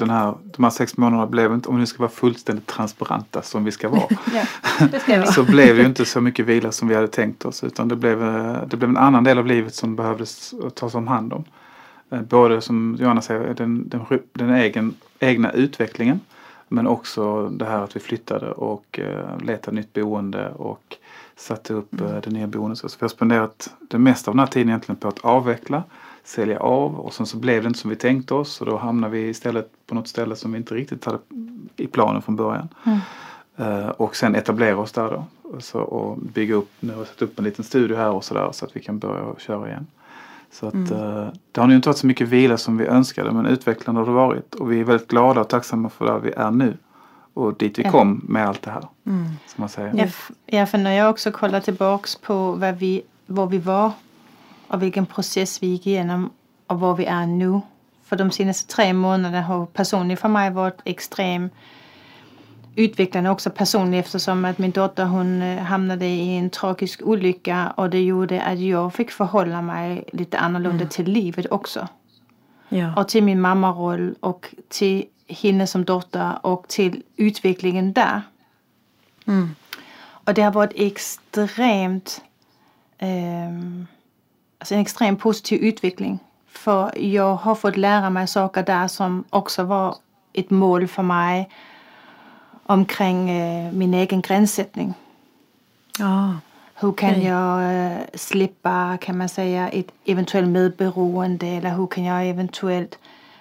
Den här, de här sex månaderna blev inte, om vi ska vara fullständigt transparenta som vi ska vara, ja, ska vi. så blev det ju inte så mycket vila som vi hade tänkt oss. Utan det blev, eh, det blev en annan del av livet som behövdes tas om hand om. Eh, Både som Johanna säger, den, den, den egen, egna utvecklingen. Men också det här att vi flyttade och eh, letade nytt boende och satte upp eh, det nya boendet. Så vi har spenderat det mesta av den här tiden egentligen på att avveckla, sälja av och sen så blev det inte som vi tänkte oss och då hamnade vi istället på något ställe som vi inte riktigt hade i planen från början. Mm. Eh, och sen etablera oss där då. Så, och bygga upp, nu har vi satt upp en liten studio här och sådär så att vi kan börja köra igen. Så att eh, det har nu inte varit så mycket vila som vi önskade men utvecklande har det varit. Och vi är väldigt glada och tacksamma för där vi är nu. Och dit vi kom med allt det här. Mm. Som man säger. Ja, för när jag också kollar tillbaks på vad vi, var vi var och vilken process vi gick igenom och var vi är nu. För de senaste tre månaderna har personligen för mig varit extremt utvecklande också personligt eftersom att min dotter hon eh, hamnade i en tragisk olycka och det gjorde att jag fick förhålla mig lite annorlunda till livet också. Ja. Och till min mammaroll och till henne som dotter och till utvecklingen där. Mm. Och det har varit extremt ehm, alltså en extremt positiv utveckling. För jag har fått lära mig saker där som också var ett mål för mig omkring eh, min egen gränssättning. Ja. Hur kan Okej. jag eh, slippa, kan man säga, ett eventuellt medberoende eller hur kan jag eventuellt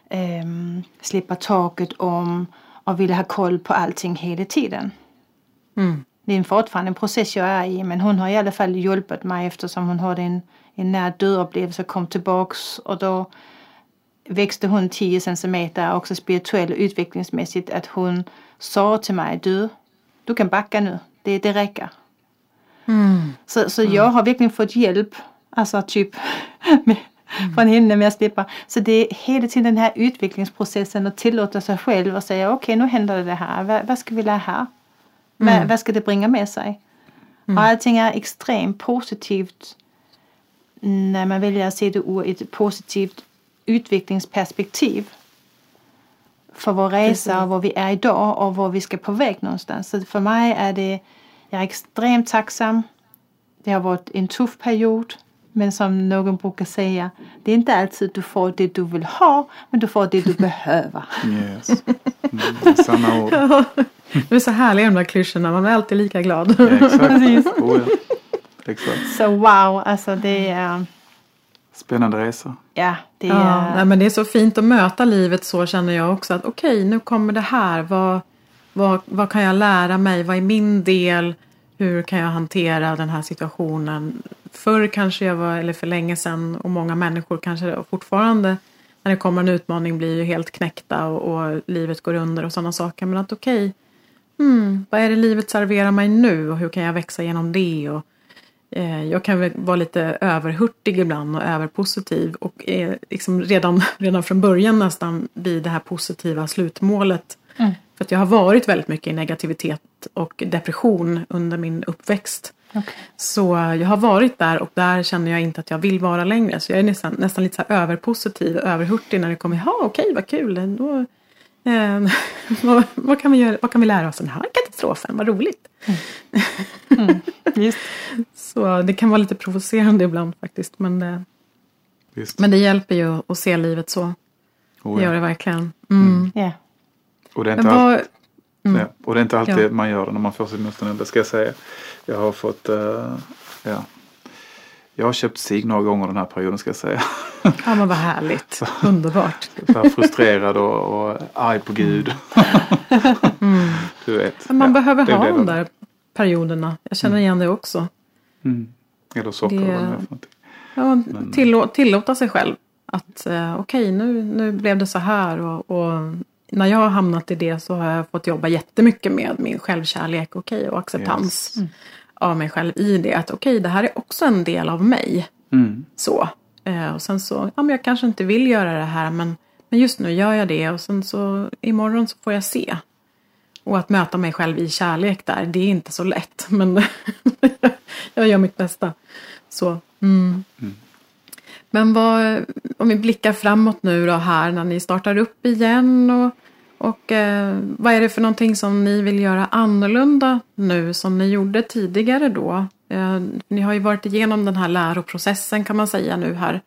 ehm, slippa taket om och vilja ha koll på allting hela tiden. Mm. Det är fortfarande en process jag är i men hon har i alla fall hjälpt mig eftersom hon hade en, en när dödupplevelse kom tillbaks och då växte hon 10 centimeter också spirituellt och utvecklingsmässigt att hon sa till mig du, du kan backa nu, det, det räcker. Mm. Så, så jag har verkligen fått hjälp, alltså typ med, från henne med att slippa. Så det är hela tiden den här utvecklingsprocessen och tillåta sig själv och säga okej nu händer det här, vad, vad ska vi lära här? Vad, vad ska det bringa med sig? Och allting är extremt positivt när man väljer att se det ur ett positivt utvecklingsperspektiv. För vår resa Precis. och var vi är idag och var vi ska på väg någonstans. Så för mig är det, jag är extremt tacksam. Det har varit en tuff period. Men som någon brukar säga, det är inte alltid du får det du vill ha, men du får det du behöver. Yes. Mm, sanna ord. Det är så härliga de där klyschorna, man är alltid lika glad. Ja, exakt. Oh, ja. Exakt. Så wow, alltså det är, Spännande resa. ja, det är, Ja, nej, men det är så fint att möta livet så känner jag också att okej, nu kommer det här. Vad, vad, vad kan jag lära mig? Vad är min del? Hur kan jag hantera den här situationen? Förr kanske jag var, eller för länge sedan, och många människor kanske fortfarande när det kommer en utmaning blir ju helt knäckta och, och livet går under och sådana saker. Men att okej, hmm, vad är det livet serverar mig nu och hur kan jag växa genom det? Och, Jag kan väl vara lite överhurtig ibland och överpositiv och är liksom redan, redan från början nästan vid det här positiva slutmålet. Mm. För att jag har varit väldigt mycket i negativitet och depression under min uppväxt. Okej. Så jag har varit där och där känner jag inte att jag vill vara längre. Så jag är nästan, nästan lite så här överpositiv och överhurtig när det kommer, ja okej vad kul. Då, eh, vad, vad, kan vi göra, vad kan vi lära oss av den här katastrofen, vad roligt. Just. Så det kan vara lite provocerande ibland faktiskt. Men det, Visst. Men det hjälper ju att se livet så. Oh, Det ja. gör det verkligen. Mm. Ja. Och det är inte, all... Mm. ja. och det är inte alltid Ja. man gör det när man får sin motståndare. Det ska jag säga. Jag har fått, eh, ja. Jag har köpt sig några gånger den här perioden ska jag säga. ja men vad härligt. Underbart. Så frustrerad och, och arg på Gud. Du vet. Men man Ja, behöver ha de där perioderna. Jag känner igen det också. Mm. Eller socker Det- eller vad det är för någonting. Ja, tillå- tillåta sig själv att eh, okej nu, nu blev det så här och, och när jag har hamnat i det så har jag fått jobba jättemycket med min självkärlek okej, och acceptans Yes. av mig själv i det. Att okej, det här är också en del av mig. Mm. Så. Eh, och sen så, ja men jag kanske inte vill göra det här men, men just nu gör jag det och sen så imorgon så får jag se. Och att möta mig själv i kärlek där, det är inte så lätt men jag gör mitt bästa. Så. Mm. Men vad, om vi blickar framåt nu då här när ni startar upp igen och, och eh, vad är det för någonting som ni vill göra annorlunda nu som ni gjorde tidigare då? Eh, ni har ju varit igenom den här läroprocessen kan man säga nu här.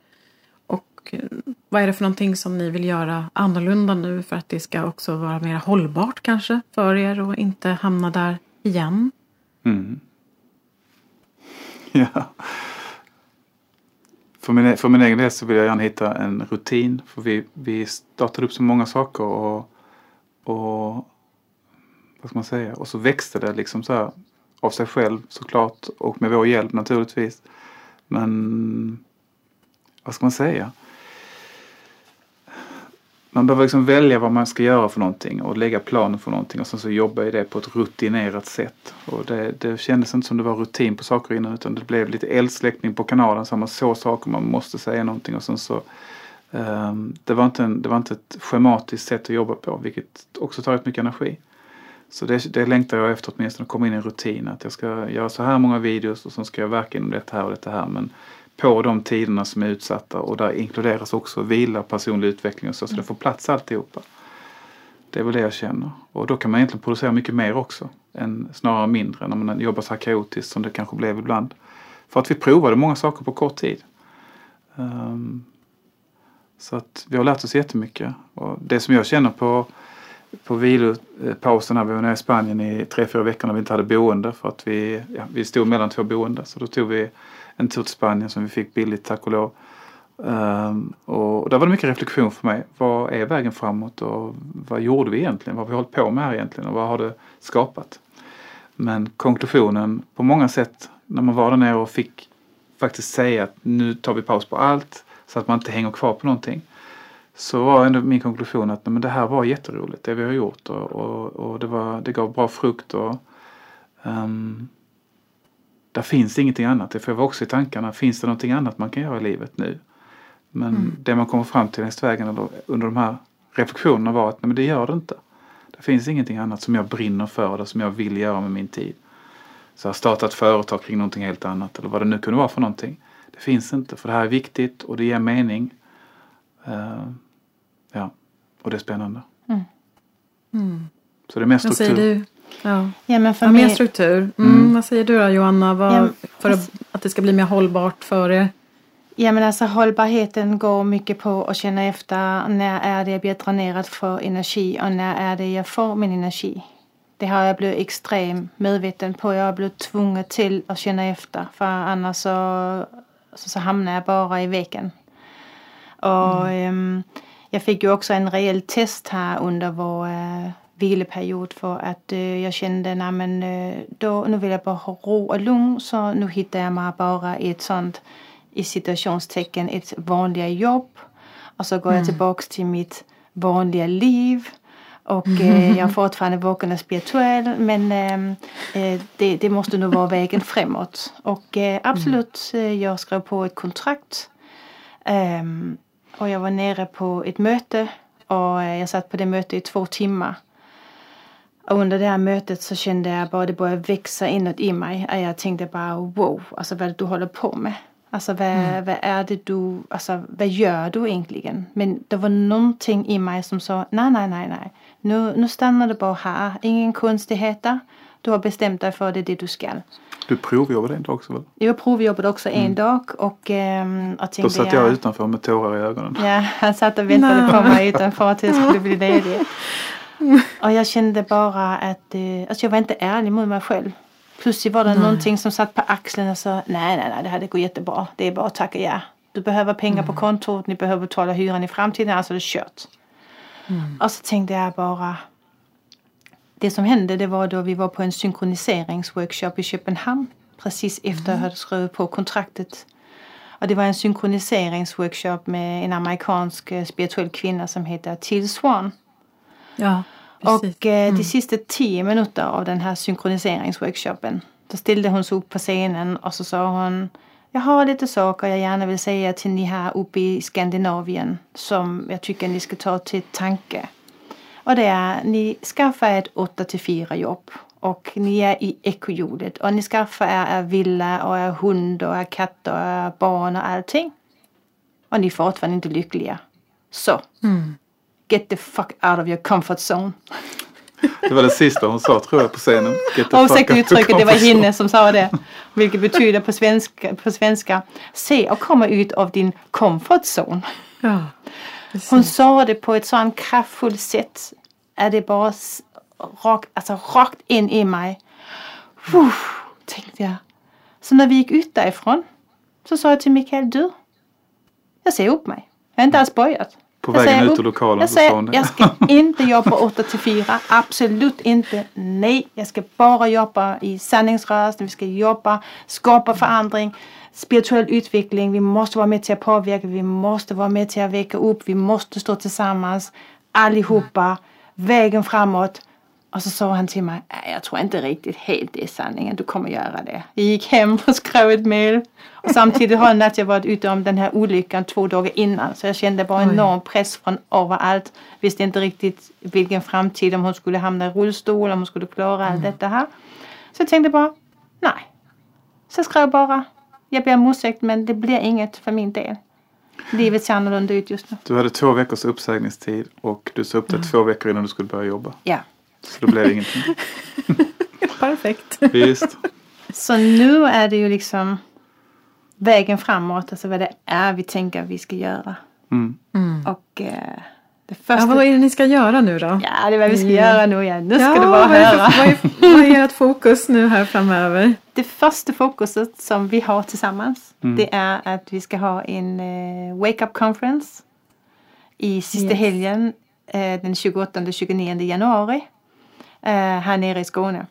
Och eh, vad är det för någonting som ni vill göra annorlunda nu för att det ska också vara mer hållbart kanske för er och inte hamna där igen? Mm. Ja. För min, e-, för min egen del så vill jag gärna hitta en rutin. För vi, vi startade upp så många saker och, och vad ska man säga? Och så växte det liksom så här av sig själv såklart och med vår hjälp naturligtvis. Men vad ska man säga? Man behöver liksom välja vad man ska göra för någonting och lägga planen för någonting och sen så jobba i det på ett rutinerat sätt. Och det, det kändes inte som det var rutin på saker innan utan det blev lite eldsläckning på kanalen så man såg saker man måste säga någonting och sen så um, det, var inte en, det var inte ett schematiskt sätt att jobba på vilket också tar rätt mycket energi. Så det, det längtar jag efter åtminstone att komma in i en rutin att jag ska göra så här många videos och sen ska jag verka inom detta här och detta här men på de tiderna som är utsatta och där inkluderas också vila, personlig utveckling och så, så det får plats alltihopa. Det är väl det jag känner. Och då kan man egentligen producera mycket mer också. Än snarare mindre när man jobbar så här kaotiskt som det kanske blev ibland. För att vi provade många saker på kort tid. Um, så att vi har lärt oss jättemycket. Och det som jag känner på, på vilopausen här, vi var nere i Spanien i tre, fyra veckor när vi inte hade boende för att vi, ja, vi stod mellan två boenden. Så då tog vi en tur till Spanien som vi fick billigt tack och lov. Ehm, och där var det mycket reflektion för mig. Vad är vägen framåt och vad gjorde vi egentligen? Vad har vi hållit på med här egentligen och vad har det skapat? Men konklusionen på många sätt när man var där nere och fick faktiskt säga att nu tar vi paus på allt så att man inte hänger kvar på någonting. Så var ändå min konklusion att men det här var jätteroligt det vi har gjort och, och, och det, var, det gav bra frukt. Och, ehm, där finns ingenting annat. Det får jag också i tankarna. Finns det någonting annat man kan göra i livet nu? Men det man kommer fram till längs vägen under de här reflektionerna var att nej, men det gör det inte. Det finns ingenting annat som jag brinner för eller som jag vill göra med min tid. Så jag startat ett företag kring någonting helt annat eller vad det nu kunde vara för någonting. Det finns inte för det här är viktigt och det ger mening. Eh, ja, och det är spännande. Mm. Så det är mer Vad säger struktur. du? Ja. Ja, men för Ja, mer struktur. Mm, Vad säger du då Johanna? Vad, Ja, för att, att det ska bli mer hållbart för er? ja, men alltså hållbarheten går mycket på att känna efter när är det jag blir dränerad för energi och när är det jag får min energi. Det har jag blivit extremt medveten på. Jag har blivit tvungen till att känna efter för annars så, så, så hamnar jag bara i väggen. Och ehm, jag fick ju också en rejäl test här under vår eh, vileperiod för att eh, jag kände nej men eh, då, nu vill jag bara ha ro och lugn så nu hittar jag mig bara i ett sånt i citationstecken ett vanliga jobb. Och så går jag tillbaks till mitt vanliga liv och eh, jag är fortfarande vaken och spirituell men ehm, eh, det, det måste nog vara vägen framåt. Och eh, absolut, eh, jag skrev på ett kontrakt Ehm, och jag var nere på ett möte och eh, jag satt på det mötet i två timmar. Och under det här mötet så kände jag bara det började växa inåt i mig. Och jag tänkte bara wow, alltså vad du håller på med. Alltså vad, vad är det du, alltså vad gör du egentligen? Men det var någonting i mig som sa nej, nej, nej, nej. Nu, nu stannar det bara här. Ingen konstigheter. Du har bestämt dig för det är det du ska. Du provjobbade en dag också väl? Jag provjobbade också en dag och, ehm, och tänkte Då satt jag utanför med tårar i ögonen. Ja, han satt och väntade på mig utanför att jag skulle bli ledig. Och jag kände bara att eh, alltså jag var inte ärlig mot mig själv. Plötsligt var det någonting som satt på axeln och sa nej, nej, nej, det här det går jättebra. Det är bara att tacka ja. Du behöver pengar på kontot, ni behöver betala hyran i framtiden, alltså det är kört. Och så tänkte jag bara det som hände det var då vi var på en synkroniseringsworkshop i Köpenhamn precis efter jag hade skrivit på kontraktet. Och det var en synkroniseringsworkshop med en amerikansk eh, spirituell kvinna som heter Till Swan. Ja, precis. Och eh, de sista tio minuter av den här synkroniseringsworkshopen då ställde hon sig upp på scenen och så sa hon Jag har lite saker jag gärna vill säga till ni här uppe i Skandinavien som jag tycker ni ska ta till tanke. Och det är ni skaffar ett 8 till 4 jobb och ni är i ekorrhjulet och ni skaffar er, er villa och er hund och er katter och er barn och allting. Och ni är fortfarande inte lyckliga. Så, get the fuck out of your comfort zone. Det var det sista hon sa tror jag på scenen. Out uttrycket, det var henne som sa det. Vilket betyder på svenska, på svenska se och komma ut av din comfort zone. Ja. Hon sa det på ett sådant kraftfullt sätt. Att det bara s- rak, alltså, rakt in i mig. Uff, tänkte jag. Så när vi gick ut därifrån så sa jag till Mikael, du. Jag säger upp mig. Jag har inte alls börjat. På Jag vägen ut ur lokalen jag så säger, sa hon det. Jag ska inte jobba 8 till 4. Absolut inte. Nej, jag ska bara jobba i sanningsrörelsen. Vi ska jobba, skapa förändring, spirituell utveckling. Vi måste vara med till att påverka. Vi måste vara med till att väcka upp. Vi måste stå tillsammans. Allihopa. Vägen framåt. Och så sa han till mig, "Nej, jag tror inte riktigt helt det är sanningen, du kommer göra det. Jag gick hem och skrev ett. Och samtidigt har att jag varit ute om den här olyckan två dagar innan. Så jag kände bara enorm press från överallt. Visste inte riktigt vilken framtid, om hon skulle hamna i rullstol, om hon skulle klara allt detta här. Så jag tänkte bara, nej. Så jag skrev bara, jag ber om ursäkt men det blir inget för min del. Livet ser annorlunda ut just nu. Du hade två veckors uppsägningstid och du sa upp dig två veckor innan du skulle börja jobba. Ja. Så då blev det ingenting. Perfekt. Visst. Så nu är det ju liksom vägen framåt, alltså vad det är vi tänker vi ska göra. Mm. Och eh, det Ja, första... vad är det ni ska göra nu då? Ja, det är vad vi ska Mm. göra nu igen. Nu ska Ja, du bara vad är, höra. för, vad, är, vad är ert fokus nu här framöver? Det första fokuset som vi har tillsammans Mm. det är att vi ska ha en eh, Wake Up Conference i sista Yes. helgen eh, den 28-29 januari här nere i Skåne.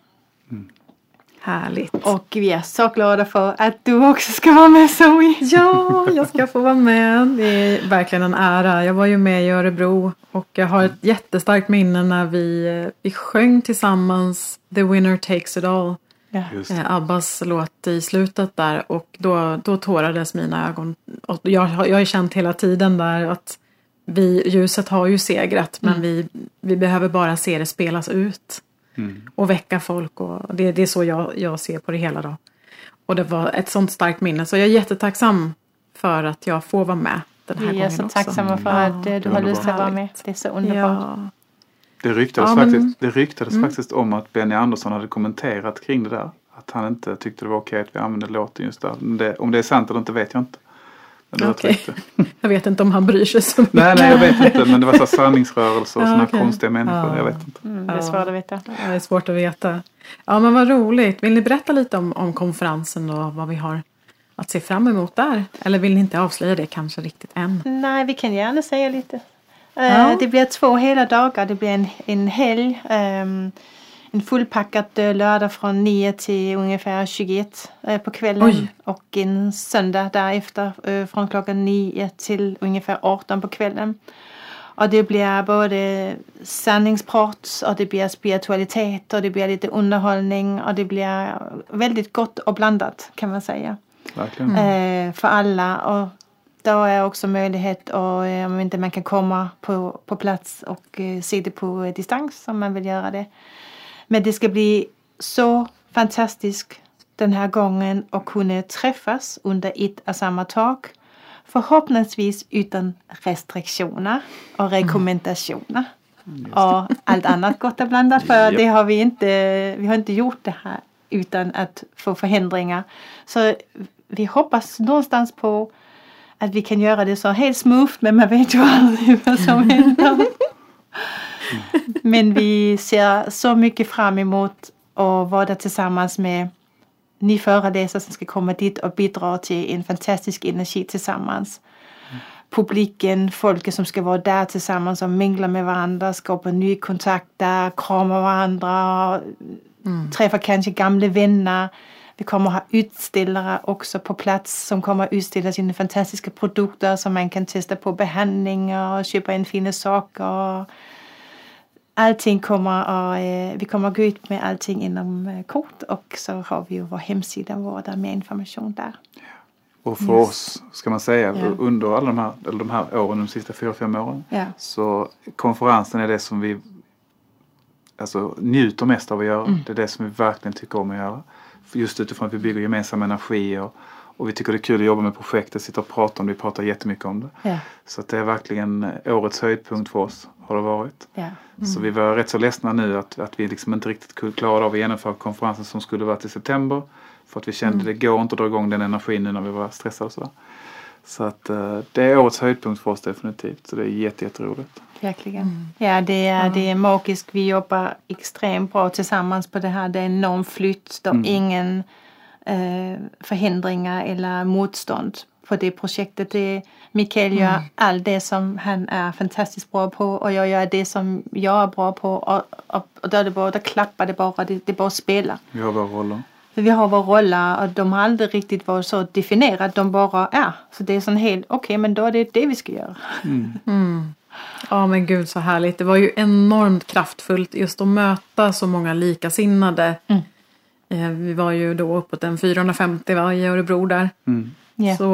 Härligt. Och vi är så glada för att du också ska vara med Zoe. Ja, jag ska få vara med. Det är verkligen en ära. Jag var ju med i Örebro och jag har ett jättestarkt minne när vi, eh, vi sjöng tillsammans The Winner Takes It All. Ja. Eh, Abbas låt i slutet där och då, då tårades mina ögon. Och jag, har- jag har ju känt hela tiden där att vi, ljuset har ju segrat men vi, vi behöver bara se det spelas ut. Mm. Och väcka folk och det, det är så jag, jag ser på det hela då. Och det var ett sånt starkt minne så jag är jättetacksam för att jag får vara med den här Vi är gången så också. tacksamma för att eh, du har lust att vara med. Det är så underbart. Ja, Det ryktades, Ja, men- Mm. faktiskt, det ryktades faktiskt om att Benny Andersson hade kommenterat kring det där. Att han inte tyckte det var okej att vi använde låten just där. Men det, om det är sant eller inte vet jag inte. Rykte. jag vet inte om han bryr sig så mycket. Nej, nej, jag vet inte. Men det var så sanningsrörelser och Ja, sådana okej. konstiga människor. Ja. Jag vet inte. Mm, det är svårt att veta. Ja, Det är svårt att veta. Ja men vad roligt. Vill ni berätta lite om, om konferensen och vad vi har att se fram emot där? Eller vill ni inte avslöja det kanske riktigt än? Nej, vi kan gärna säga lite. Eh, Ja. Det blir två hela dagar. Det blir en, en helg. ehm, en fullpackad eh, lördag från 9 till ungefär 21 eh, på kvällen. Oj. Och en söndag därefter eh, från klockan 9 till ungefär 18 på kvällen. Och det blir både sanningsprat och det blir spiritualitet och det blir lite underhållning och det blir väldigt gott och blandat kan man säga Verkligen. eh, för alla. Och då är också möjlighet att, om inte man kan komma på, på plats och se det på distans om man vill göra det. Men det ska bli så fantastiskt. den här gången och kunna träffas under ett och samma tak. Förhoppningsvis utan restriktioner och rekommendationer. Och allt annat gott och blandat för det har vi inte, vi har inte gjort det här utan att få förhindringar. Så vi hoppas någonstans på att vi kan göra det så helt smooth men man vet ju aldrig vad som händer. Men vi ser så mycket fram emot att vara där tillsammans med ni föreläsare som ska komma dit och bidra till en fantastisk energi tillsammans. Publiken, folket som ska vara där tillsammans och mingla med varandra, skapa nya kontakter, krama varandra, träffa kanske gamla vänner. Vi kommer ha utställare också på plats som kommer utställa sina fantastiska produkter som man kan testa på behandlingar och köpa in fina saker. Allting kommer att, eh, vi kommer att gå ut med allting inom eh, kort och så har vi ju vår hemsida och där med information där. Och för oss, ska man säga, Ja. under alla de här, eller de här åren, de sista fyra, fem åren. Ja. Så konferensen är det som vi alltså, njuter mest av att göra. Mm. Det är det som vi verkligen tycker om att göra. Just utifrån att vi bygger gemensam energi och, och vi tycker det är kul att jobba med projektet, sitta och prata om det. Vi pratar jättemycket om det. Ja, Så det är verkligen eh, årets höjdpunkt för oss, har det varit. ja. Så vi var rätt så ledsna nu att, att vi liksom inte riktigt kunde klara av att genomföra konferensen som skulle varit i september. För att vi kände det går inte att dra igång den energin nu när vi var stressade och sådär. Så att eh, det är årets höjdpunkt för oss definitivt. Så det är jätte, jätteroligt. Verkligen. Ja, det är, det är magiskt. Vi jobbar extremt bra tillsammans på det här. Det är en enorm flytt. Det är Mm. ingen eh, förhindringar eller motstånd på det projektet. Det, Mikael gör allt det som han är fantastiskt bra på och jag gör det som jag är bra på och, och, och då, är det bara, då klappar det bara. Det, det bara spelar. Vi har våra roller. För vi har våra roller och de har aldrig riktigt varit så definierade. De bara är. Så det är sån helt, okej men då är det det vi ska göra. Ja men gud så härligt. Det var ju enormt kraftfullt just att möta så många likasinnade. Mm. Eh, Vi var ju då uppåt en 450 va, i Örebro där. Mm, Ja. Så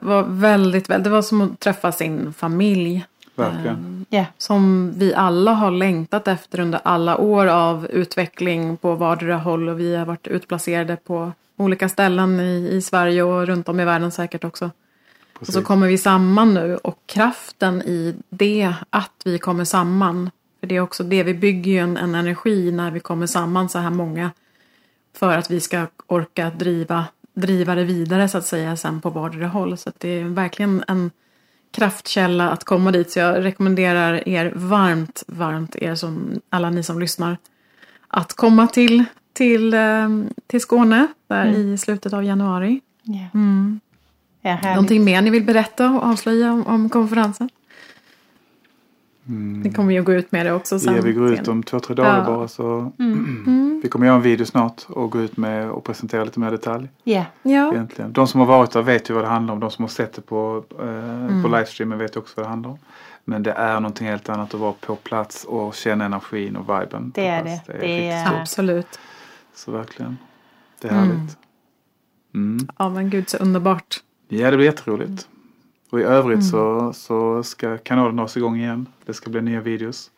var väldigt, väldigt, det var som att träffa sin familj. verkligen. Ja. Som vi alla har längtat efter under alla år av utveckling på vardera håll. Och vi har varit utplacerade på olika ställen i, i Sverige och runt om i världen säkert också. Och Precis. så kommer vi samman nu och kraften i det, att vi kommer samman. För det är också det, vi bygger ju en, en energi när vi kommer samman så här många. För att vi ska orka driva, driva det vidare så att säga sen på vardera håll. Så att det är verkligen en kraftkälla att komma dit. Så jag rekommenderar er varmt, varmt er som, alla ni som lyssnar. Att komma till, till, eh, till Skåne där i slutet av januari. Ja. Mm. Ja. Någonting mer ni vill berätta och avslöja om, om konferensen? Ni kommer ju gå ut med det också sen. Ja, vi går ut om två, tre dagar Ja. bara så Mm. vi kommer göra en video snart och gå ut med och presentera lite mer detalj. Ja, Ja. Egentligen. De som har varit där vet ju vad det handlar om. De som har sett det på, eh, Mm. på livestreamen vet också vad det handlar om. Men det är någonting helt annat att vara på plats och känna energin och viben. Det är plats. det. är Det är-. Absolut. Så verkligen. Det är Mm. härligt. Mm. Ja men gud så underbart. Ja, det blir jätteroligt. Och i övrigt Mm. så, så ska kanalen dras igång igen. Det ska bli nya videos.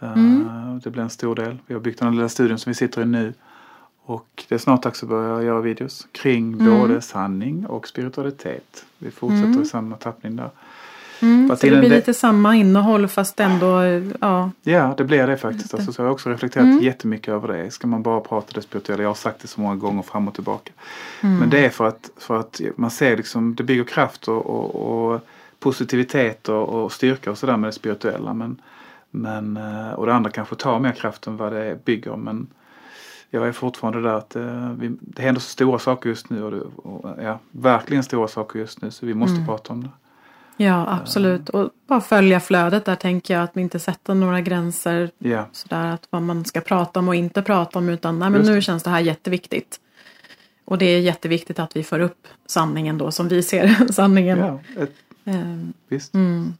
Eh, Mm. Det blir en stor del. Vi har byggt den här lilla studion som vi sitter i nu. Och det är snart dags att börja göra videos kring Mm. både sanning och spiritualitet. Vi fortsätter Mm. i samma tappning där. Mm, så det blir lite samma innehåll fast ändå, ja. Ja, det blir det faktiskt. Alltså, så jag har också reflekterat Mm. jättemycket över det. Ska man bara prata det spirituella? Jag har sagt det så många gånger fram och tillbaka. Mm. Men det är för att, för att man ser liksom, det bygger kraft och, och, och positivitet och, och styrka och sådär med det spirituella. Men, men, eh, och det andra kanske tar mer kraft än vad det bygger. Men jag är fortfarande där att eh, vi, det händer så stora saker just nu. Och, det, och ja, verkligen stora saker just nu. Så vi måste Mm. prata om det. Ja, absolut. Och bara följa flödet där tänker jag. Att inte sätter några gränser Ja, sådär att vad man ska prata om och inte prata om. Utan nej, men nu känns det här jätteviktigt. Och det är jätteviktigt att vi får upp sanningen då som vi ser sanningen. ja ett, Ehm, visst. Mm.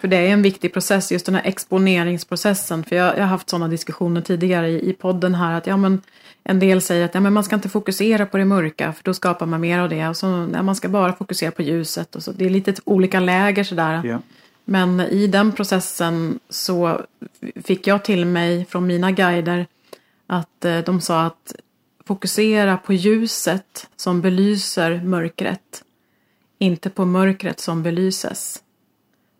För det är en viktig process, just den här exponeringsprocessen. För jag, jag har haft sådana diskussioner tidigare i, i podden här. att ja, men En del säger att ja, men man ska inte fokusera på det mörka för då skapar man mer av det. Och så, ja, man ska bara fokusera på ljuset. Och så. Det är lite olika läger sådär. Ja. Men i den processen så fick jag till mig från mina guider att eh, de sa att fokusera på ljuset som belyser mörkret. Inte på mörkret som belyses.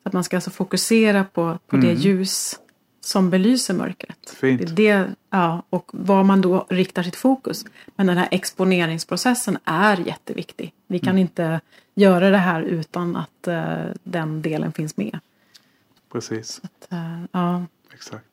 Att man ska alltså fokusera på, på det ljus som belyser mörkret. Fint. Det det, ja, och var man då riktar sitt fokus. Men den här exponeringsprocessen är jätteviktig. Vi kan inte göra det här utan att eh, den delen finns med. Precis, Eh, ja. exakt.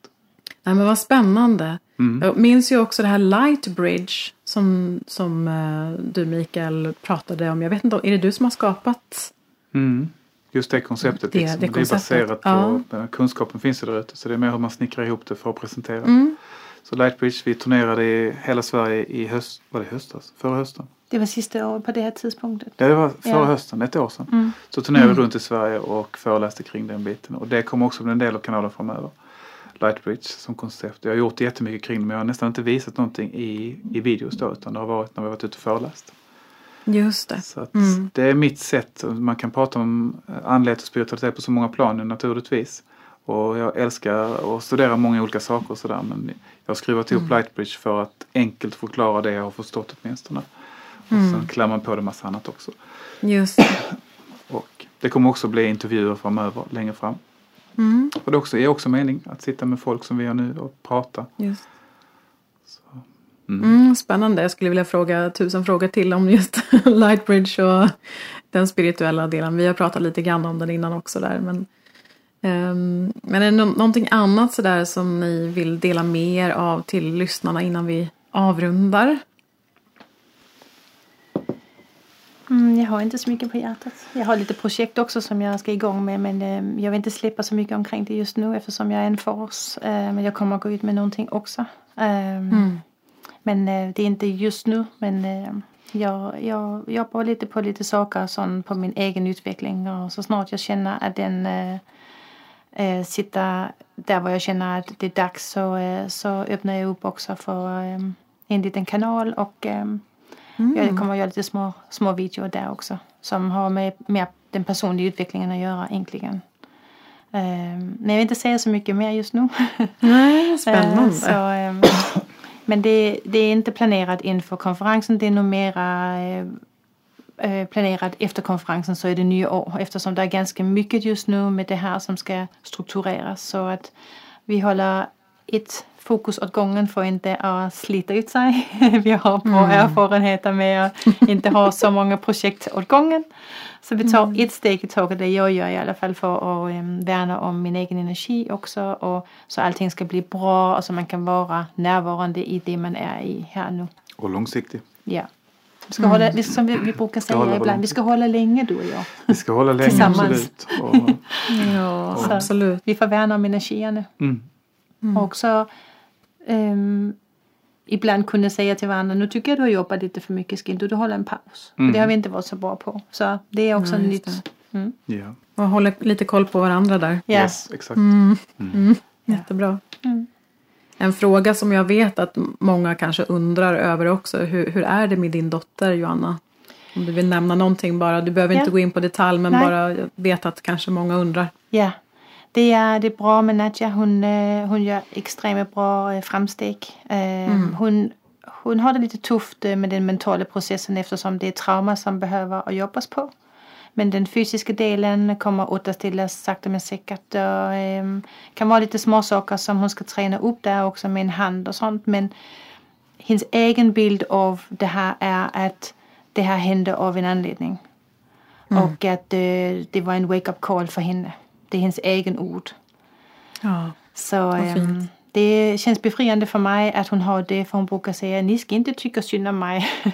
Nej, men vad spännande. Mm. Jag minns ju också det här Lightbridge som, som eh, du Mikael pratade om. Jag vet inte, är det du som har skapat? Mm. Just det konceptet. Det- liksom. det det, är baserat ja. på kunskapen finns ju där ute. Så det är mer hur man snickrar ihop det för att presentera. Mm. Så Lightbridge, vi turnerade i hela Sverige i höst, var det höstas? Förra hösten? Det var sista året på det här tidspunktet. Ja, det var förra Ja. hösten, ett år sedan. Mm. Så turnerade vi runt i Sverige och föreläste kring den biten. Och det kommer också bli en del av kanalen framöver. Lightbridge som koncept. Jag har gjort jättemycket kring det men jag har nästan inte visat någonting i, i videos då utan det har varit när vi varit ute och föreläst. Just det. Så Mm. det är mitt sätt. Man kan prata om eh, andlighet och spiritualitet på så många plan naturligtvis. Och jag älskar att studera många olika saker och sådär men jag har skruvat ihop Lightbridge för att enkelt förklara det jag har förstått åtminstone. Och sen klär man på det massa annat också. Just det. Och det kommer också bli intervjuer framöver, längre fram. Mm. Och det också, är också mening att sitta med folk som vi gör nu och prata. Just. Mm. Mm, spännande. Jag skulle vilja fråga tusen frågor till om just Lightbridge och den spirituella delen. Vi har pratat lite grann om den innan också där. Men, ehm, men är det nå- någonting annat sådär som ni vill dela mer av till lyssnarna innan vi avrundar? Mm, jag har inte så mycket på hjärtat. Jag har lite projekt också som jag ska igång med men eh, jag vill inte släppa så mycket omkring det just nu eftersom jag är en fas. Eh, men jag kommer att gå ut med någonting också. Ehm, Men eh, det är inte just nu. Men eh, jag, jag jobbar lite på lite saker sån på min egen utveckling och så snart jag känner att den eh, sitter där var jag känner att det är dags så, eh, så öppnar jag upp också för eh, en liten kanal och eh, jag kommer att göra lite små, små videor där också som har med mer den personliga utvecklingen att göra egentligen. Men jag vill inte säga så mycket mer just nu. Nej, spännande. Så, ehm, men det, det är inte planerat inför konferensen. Det är nog mera eh, eh, planerat efter konferensen så är det nya år. Eftersom det är ganska mycket just nu med det här som ska struktureras. Så att vi håller ett fokus åt gången för inte att slita ut sig. vi har bra erfarenheter med att inte ha så många projekt åt gången. Så vi tar ett steg i taget, det jag gör i alla fall för att um, värna om min egen energi också. Och så allting ska bli bra och så man kan vara närvarande i det man är i här nu. Och långsiktig. Ja. Vi ska hålla, vi, som vi, vi brukar säga hålla ibland, vi ska hålla länge du och jag. Vi ska hålla länge Tillsammans. absolut. Och, ja, Så absolut. Vi får värna om energierna. mm, Och också ehm, ibland kunna säga till varandra, nu tycker jag du har jobbat lite för mycket, ska inte du hålla en paus? För det har vi inte varit så bra på. Så det är också just nytt. Mm. ja. Och hålla lite koll på varandra där. Ja. Yes, exakt. Jättebra. Mm. En fråga som jag vet att många kanske undrar över också. Hur, hur är det med din dotter Joanna? Om du vill nämna någonting bara. Du behöver Ja. inte gå in på detalj men Nej. bara jag vet att kanske många undrar. Ja, det är, det är bra med Nadja. Hon, hon gör extremt bra eh, framsteg. Eh, hon, hon har det lite tufft med den mentala processen eftersom det är trauma som behöver jobbas på. Men den fysiska delen kommer återställas sakta men säkert. Och, eh, kan vara lite små saker som hon ska träna upp där också med en hand och sånt. Men hennes egen bild av det här är att det här hände av en anledning. Och att eh, det var en wake-up call för henne. Det är hennes egen ord. Ja. Så ehm, det känns befriande för mig att hon har det. För hon brukar säga, ni ska inte tycka synd om mig.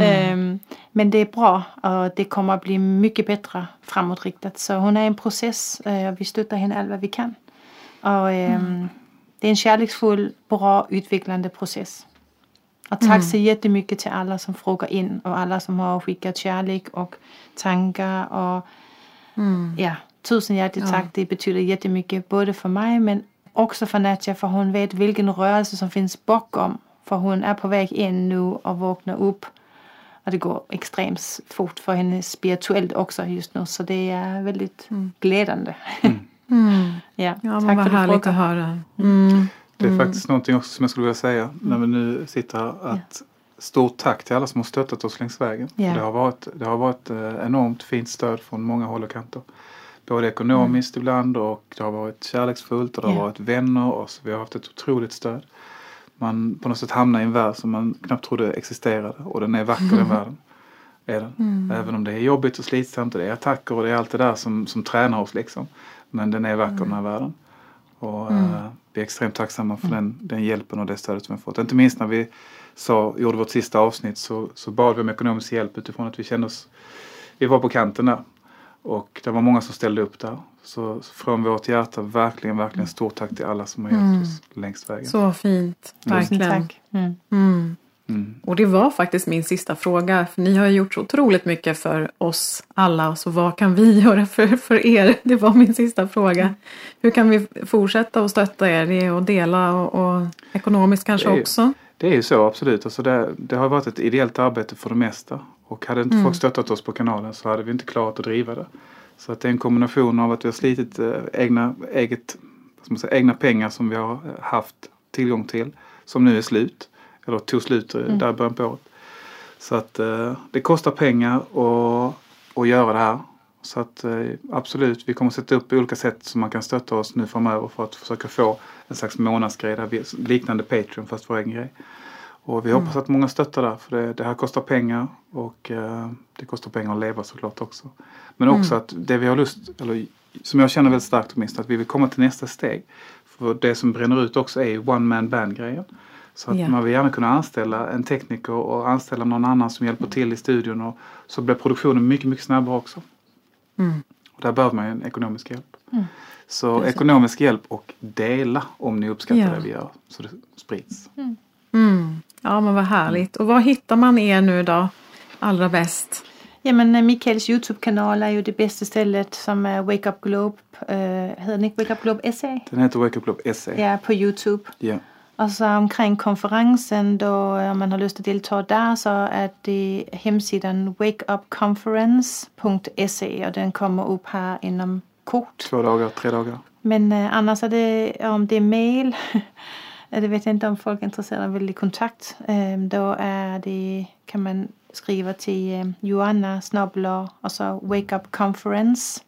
Ehm, men det är bra och det kommer att bli mycket bättre framåtriktat. Så hon är i en process eh, och vi stöttar henne allt vad vi kan. Och ehm, det är en kärleksfull, bra, utvecklande process. Och tack så jättemycket till alla som frågar in och alla som har skickat kärlek och tankar och ja, tusen hjärtligt tack. Det betyder jättemycket både för mig men också för Nadja för hon vet vilken rörelse som finns bakom. För hon är på väg in nu och vaknar upp. Och det går extremt fort för henne spirituellt också just nu. Så det är väldigt glädjande. ja, Ja, men vad härligt att höra. Mm. Det är faktiskt någonting också som jag skulle vilja säga när vi nu sitter här. Att stort tack till alla som har stöttat oss längs vägen. Ja. Det har varit, det har varit eh, enormt fint stöd från många håll och kanter. Både ekonomiskt ibland och det har varit kärleksfullt och det har Ja. varit vänner och så vi har haft ett otroligt stöd. Man på något sätt hamnar i en värld som man knappt trodde existerade och den är vacker den världen. Är den. Även om det är jobbigt och slitsamt och det är attacker och det är allt det där som, som tränar oss liksom. Men den är vacker den här världen. Och eh, vi är extremt tacksamma för den, den hjälpen och det stödet vi har fått. Inte minst när vi sa, gjorde vårt sista avsnitt så, så bad vi om ekonomisk hjälp utifrån att vi kände oss, vi var på kanten där. Och det var många som ställde upp där. Så från vårt hjärta verkligen, verkligen stort tack till alla som har hjälpt oss längs vägen. Så fint. Verkligen. tack. Mm. Mm. Mm. Och det var faktiskt min sista fråga. För ni har ju gjort så otroligt mycket för oss alla. Så vad kan vi göra för, för er? Det var min sista fråga. Hur kan vi fortsätta att stötta er? Att dela och, och ekonomiskt kanske Det ju- också. Det är ju så absolut. Alltså det, det har varit ett ideellt arbete för det mesta. Och hade inte folk stöttat oss på kanalen så hade vi inte klarat att driva det. Så att det är en kombination av att vi har slitit eh, egna, eget, vad man säga, egna pengar som vi har eh, haft tillgång till. Som nu är slut. Eller tog slut eh, där i början på året. Så att det kostar pengar att, att göra det här. Så att absolut, vi kommer sätta upp olika sätt som man kan stötta oss nu framöver för att försöka få en slags månadsgrej där vi, liknande Patreon fast vår egen grej. Och vi hoppas att många stöttar där för det, det här kostar pengar och eh, det kostar pengar att leva såklart också. Men också att det vi har lust, eller som jag känner väldigt starkt minst, att vi vill komma till nästa steg. För det som bränner ut också är ju one man band grejen. Så att Ja. man vill gärna kunna anställa en tekniker och anställa någon annan som hjälper till i studion och så blir produktionen mycket, mycket snabbare också. Mm. Och där behöver man ju en ekonomisk hjälp. Mm. Så Precis. ekonomisk hjälp och dela om ni uppskattar Ja. det vi gör så det sprids. Mm. Ja men vad härligt. Och var hittar man er nu då? Allra bäst? Jamen, øh, Michaels YouTube-kanal är ju det bästa stället som är Wake Up Globe. Uh, heter den inte Wake Up Globe SA? Den heter Wake Up Club SE. Ja, på YouTube. Ja. Och så omkring konferensen då, om man har lust att delta där så är det hemsidan wakeupconference.se och den kommer upp här inom kort. Två dagar, tre dagar. Men eh, annars är det, om det är mail, eh, det vet jag inte om folk är intresserade av vill i kontakt. Eh, då är det, kan man skriva till eh, Joanna Snabler och så wakeupconference,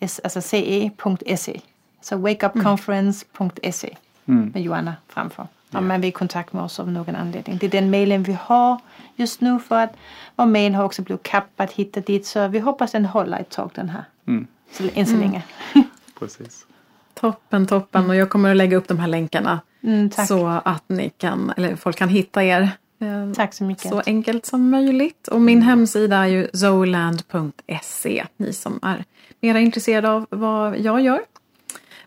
alltså ce.se. Så wakeupconference.se Mm. med Joanna framför. Om man vill i kontakt med oss av någon anledning. Det är den mailen vi har just nu för att vår mail har också blivit kappad hit och dit. Så vi hoppas den håller ett tag den här. Mm. Så, än så länge. Precis. Toppen, toppen. Och jag kommer att lägga upp de här länkarna. Mm, tack. Så att ni kan, eller folk kan hitta er. eh, Tack så mycket. Så enkelt som möjligt. Och min hemsida är ju zoland.se. Ni som är mera intresserade av vad jag gör.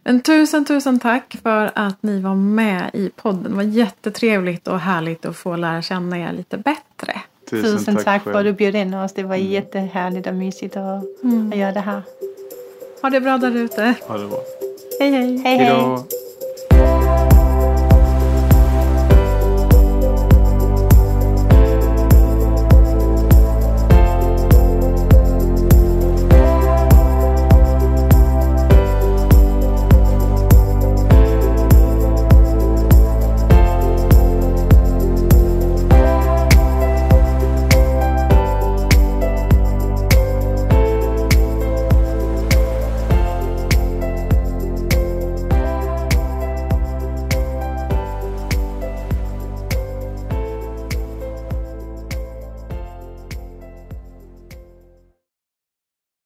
Men tusen, tusen tack för att ni var med i podden. Det var jättetrevligt och härligt att få lära känna er lite bättre. Tusen, tack, för att du bjöd in oss. Det var jättehärligt och mysigt att, att göra det här. Ha det bra där ute. Ha det bra. Hej hej! Hej Hej.